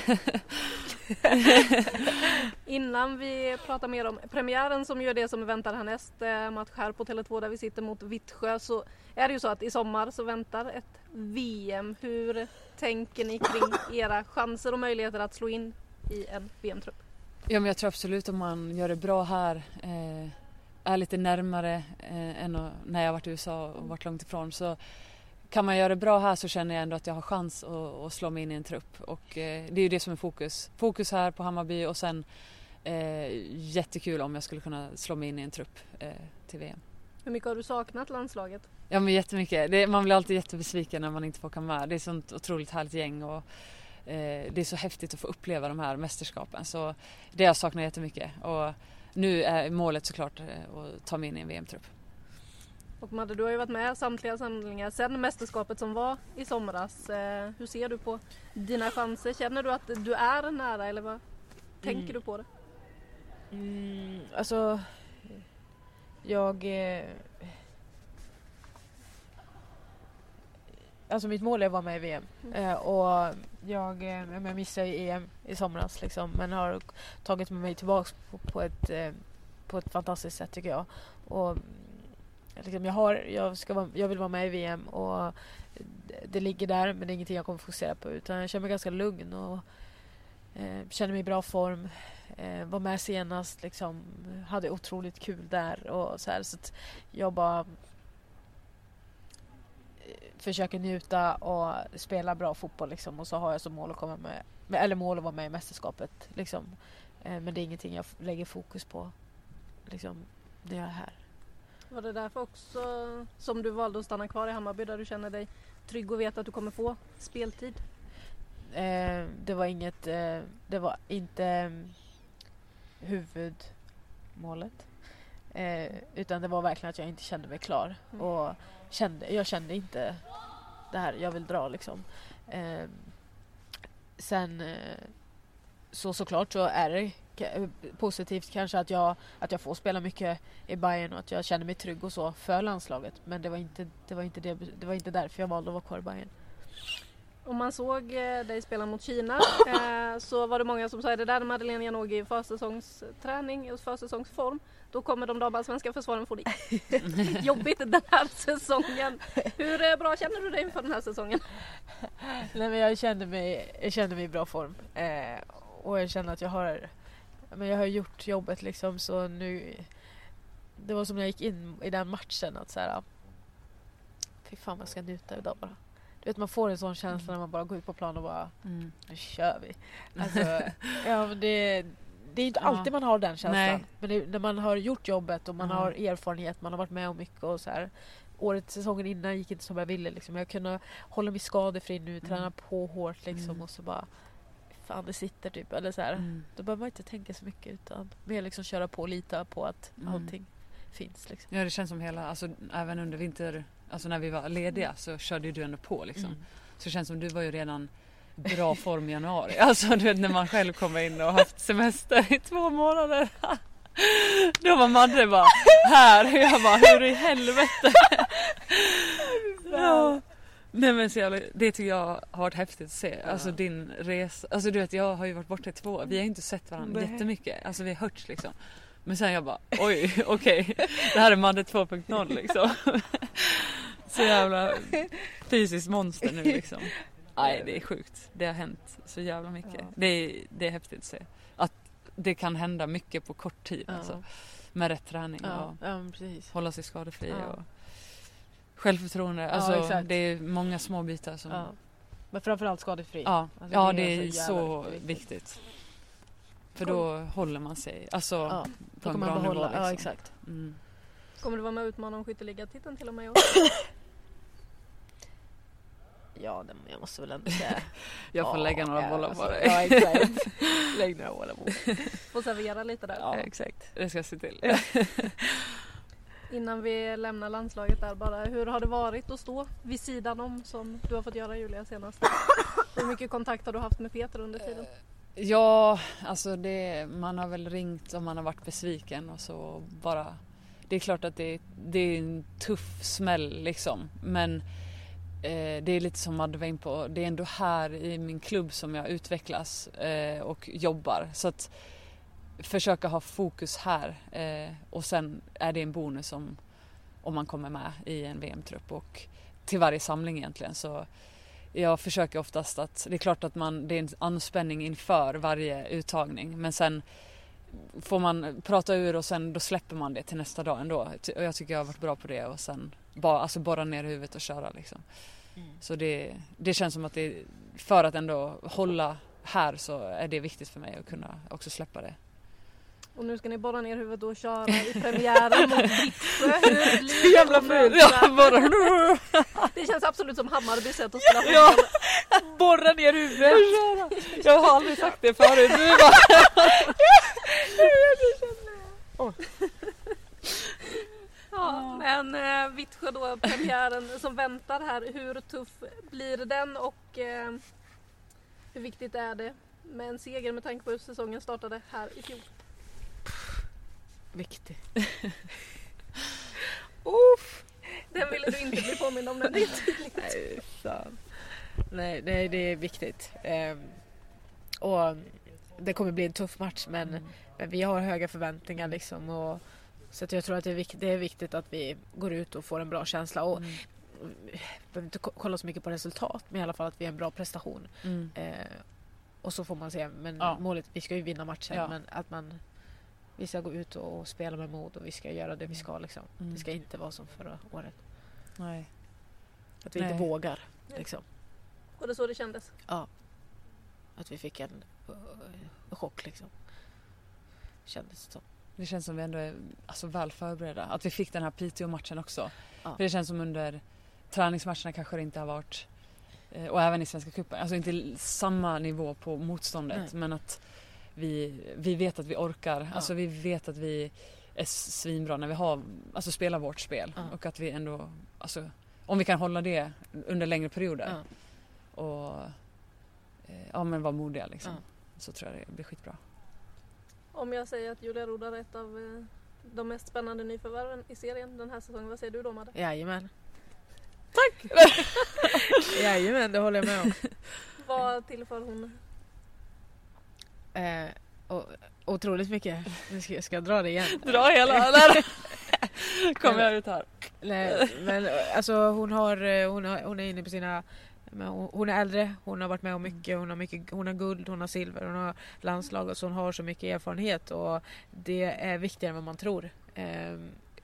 [laughs] Innan vi pratar mer om premiären som ju är det som väntar härnäst, eh, match här på Tele2 där vi sitter mot Vittsjö, så är det ju så att i sommar så väntar ett VM. Hur tänker ni kring [laughs] era chanser och möjligheter att slå in i en VM-trupp? Ja men jag tror absolut om man gör det bra här, eh, är lite närmare eh, än när jag varit i USA och varit långt ifrån så kan man göra det bra här så känner jag ändå att jag har chans att, att slå mig in i en trupp och eh, det är ju det som är fokus. Fokus här på Hammarby och sen eh, jättekul om jag skulle kunna slå mig in i en trupp eh, till VM. Hur mycket har du saknat landslaget? Ja men jättemycket. Det, man blir alltid jättebesviken när man inte får komma med. Det är ett sånt otroligt härligt gäng och eh, det är så häftigt att få uppleva de här mästerskapen. Så det jag saknar jättemycket. Och nu är målet såklart eh, att ta mig in i en VM-trupp. Och Madde, du har ju varit med samtliga samlingar sedan mästerskapet som var i somras. Eh, hur ser du på dina chanser? Känner du att du är nära eller vad tänker Mm. du på det? Mm, alltså, jag... Eh, alltså mitt mål är att vara med i VM. Eh, och jag, eh, jag missade ju EM i somras liksom, men har tagit mig tillbaks på, på, ett, eh, på ett fantastiskt sätt tycker jag. Och, mm, liksom, jag, har, jag, ska vara, jag vill vara med i VM och det, ligger där men det är ingenting jag kommer fokusera på utan jag känner mig ganska lugn och eh, känner mig i bra form. Eh, var med senast, liksom, hade otroligt kul där och så här. Så att jag bara eh, försöker njuta och spela bra fotboll liksom. Och så har jag som mål att komma med, eller mål att vara med i mästerskapet liksom. Eh, men det är ingenting jag lägger fokus på liksom, när jag är här. Var det därför också som du valde att stanna kvar i Hammarby där du känner dig trygg och vet att du kommer få speltid? Eh, det var inget, eh, det var inte huvudmålet. Eh, utan det var verkligen att jag inte kände mig klar. Mm. Och kände, jag kände inte det här, jag vill dra liksom. Eh, sen eh, så såklart så är det positivt kanske att jag, att jag får spela mycket i Bayern och att jag känner mig trygg och så för landslaget. Men det var inte, det var inte, det, det var inte därför jag valde att vara kvar i Bayern. Om man såg eh, dig spela mot Kina eh, så var det många som sa det där är Madeleine Janogy i försäsongsträning, i försäsongsform. Då kommer de damallsvenska försvaren få det [laughs] jobbigt den här säsongen. Hur eh, bra känner du dig inför den här säsongen? [laughs] Nej men jag kände mig, jag kände mig i bra form. Eh, och jag känner att jag har, men jag har gjort jobbet liksom så nu Det var som när jag gick in i den matchen att så här. Fy fan vad jag ska njuta idag bara. Du vet man får en sån känsla när man bara går ut på plan och bara Mm. nu kör vi. Alltså, [laughs] ja, men det, det är inte Ja. alltid man har den känslan. Nej. Men det, när man har gjort jobbet och man Ja. har erfarenhet, man har varit med om mycket och så här. Året, säsongen innan gick inte som jag ville. Liksom. Jag kunde hålla mig skadefri nu, träna på hårt liksom Mm. och så bara Fan det sitter typ. Eller så här. Mm. Då behöver man inte tänka så mycket utan mer liksom köra på och lita på att Mm. allting finns. Liksom. Ja det känns som hela, alltså även under vinter, alltså när vi var lediga så körde ju du ändå på liksom. Mm. Så det känns som du var ju redan bra form i januari. [laughs] Alltså du vet när man själv kommer in och haft semester i två månader. [laughs] Då var Madde bara här och jag bara hur i helvete. [laughs] ja. Nej men så jävla, det tycker jag har varit häftigt att se. Alltså din resa. Alltså du vet jag har ju varit borta i två år. Vi har inte sett varandra Nej. jättemycket. Alltså vi har hörts liksom. Men sen jag bara oj [laughs] okej. Det här är Madde 2.0 liksom. [laughs] Så jävla fysiskt monster nu liksom. Nej det är sjukt. Det har hänt så jävla mycket. Ja. Det, är, det är häftigt att se. Att det kan hända mycket på kort tid Ja. alltså. Med rätt träning Ja, och ja precis. hålla sig skadefri Ja. och självförtroende. Alltså exakt. det är många små bitar som... Ja. Ja, Men framförallt skadefri. ja, Alltså, det, är jävla så viktigt. För då håller man sig alltså, Ja, på då en bra man behålla. nivå. Liksom. Ja exakt. Mm. Kommer du vara med och utmana om skytteligatiteln till och med i år? [coughs] Ja, det, jag måste väl ändå säga. [laughs] Jag får Ja, lägga några ja, bollar alltså, på dig. Ja exakt. [laughs] Lägg några bollar på mig. Får servera lite där. Ja, exakt. Det ska jag se till. [laughs] Innan vi lämnar landslaget där bara, hur har det varit att stå vid sidan om som du har fått göra Julia senast? Hur mycket kontakt har du haft med Peter under tiden? Ja, alltså det, man har väl ringt om man har varit besviken och så bara Det är klart att det, det är en tuff smäll liksom men eh, det är lite som Madde var in på, det är ändå här i min klubb som jag utvecklas eh, och jobbar så att försöka ha fokus här eh, och sen är det en bonus om, om man kommer med i en VM-trupp och till varje samling egentligen så jag försöker oftast att, det är klart att man, det är en anspänning inför varje uttagning men sen får man prata ur och sen då släpper man det till nästa dag ändå. Och jag tycker jag har varit bra på det och sen bara, alltså borra ner huvudet och köra liksom. Så det, det känns som att det, för att ändå hålla här så är det viktigt för mig att kunna också släppa det. Och nu ska ni borra ner huvudet och köra i premiären mot [laughs] Vittsjö. Hur blir det Jävla att ful! möta- Ja, bara, Det känns absolut som Hammarbys sätt att spela Ja. fotboll. borra ner huvudet! Jag har aldrig sagt det förut. Är bara, Ja, men eh, Vittsjö då, premiären som väntar här. Hur tuff blir den och eh, hur viktigt är det med en seger med tanke på hur säsongen startade här i fjol? Viktig. [laughs] Den ville du inte bli påmind om. Det är tydligt. Nej, fan. Nej, nej, det är viktigt. Ehm, och det kommer bli en tuff match men, men vi har höga förväntningar liksom. Och, så att jag tror att det är, viktigt, det är viktigt att vi går ut och får en bra känsla. Och Mm. behöver inte ko- kolla så mycket på resultat men i alla fall att vi har en bra prestation. Mm. Eh, och så får man se. Men Ja. målet, vi ska ju vinna matchen Ja. men att man vi ska gå ut och spela med mod och vi ska göra det vi ska liksom. Mm. Det ska inte vara som förra året. Nej. Att vi Nej. inte vågar liksom. Och det så det kändes. Att vi fick en uh, chock liksom. Kändes det som. Det känns som vi ändå är alltså, väl förberedda. Att vi fick den här Piteå-matchen också. Ja. För det känns som under träningsmatcherna kanske det inte har varit eh, och även i Svenska cupen, alltså inte samma nivå på motståndet Nej. men att vi, vi vet att vi orkar. Ja. Alltså vi vet att vi är svinbra när vi har, alltså spelar vårt spel. Ja. Och att vi ändå, alltså om vi kan hålla det under längre perioder. Ja. Och eh, ja men vara modiga liksom. Ja. Så tror jag det blir skitbra. Om jag säger att Julia Rodar är ett av eh, de mest spännande nyförvärven i serien den här säsongen, vad säger du då Madde? Jajamän. Tack! [laughs] Jajamän, det håller jag med om. Vad tillför hon? Eh, och, otroligt mycket. Nu ska, ska jag dra det igen? Dra hela där! [laughs] Kommer jag ut här. Nej, men alltså hon har, eh, hon, har, hon är inne på sina hon hon är äldre, hon har varit med om mycket, hon har, mycket, hon har guld, hon har silver, hon har landslag så hon har så mycket erfarenhet och det är viktigare än vad man tror.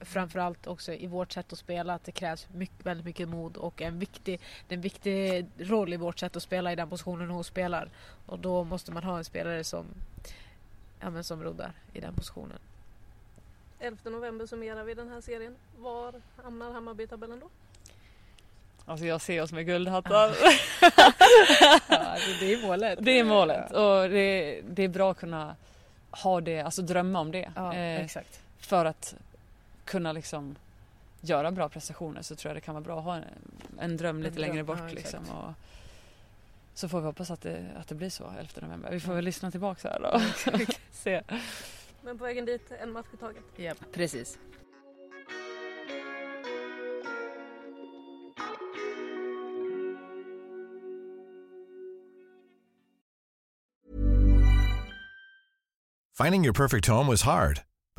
Framförallt också i vårt sätt att spela att det krävs mycket, väldigt mycket mod och en viktig, det är en viktig roll i vårt sätt att spela i den positionen hon spelar. Och då måste man ha en spelare som, ja, men som roddar i den positionen. 11 november summerar vi den här serien. Var hamnar Hammarby i tabellen då? Alltså jag ser oss med [laughs] guldhattar. Ja, alltså det är målet. Det är målet och det, det är bra att kunna ha det, alltså drömma om det. Ja, Eh, exakt. för att kunna liksom göra bra prestationer så tror jag det kan vara bra att ha en, en dröm lite dröm, längre bort ja, liksom. Och så får vi hoppas att det, att det blir så 11 november. Vi får väl lyssna tillbaka här då. [laughs] Se. Men på vägen dit, en match i taget. Ja, precis. Finding your perfect home was hard,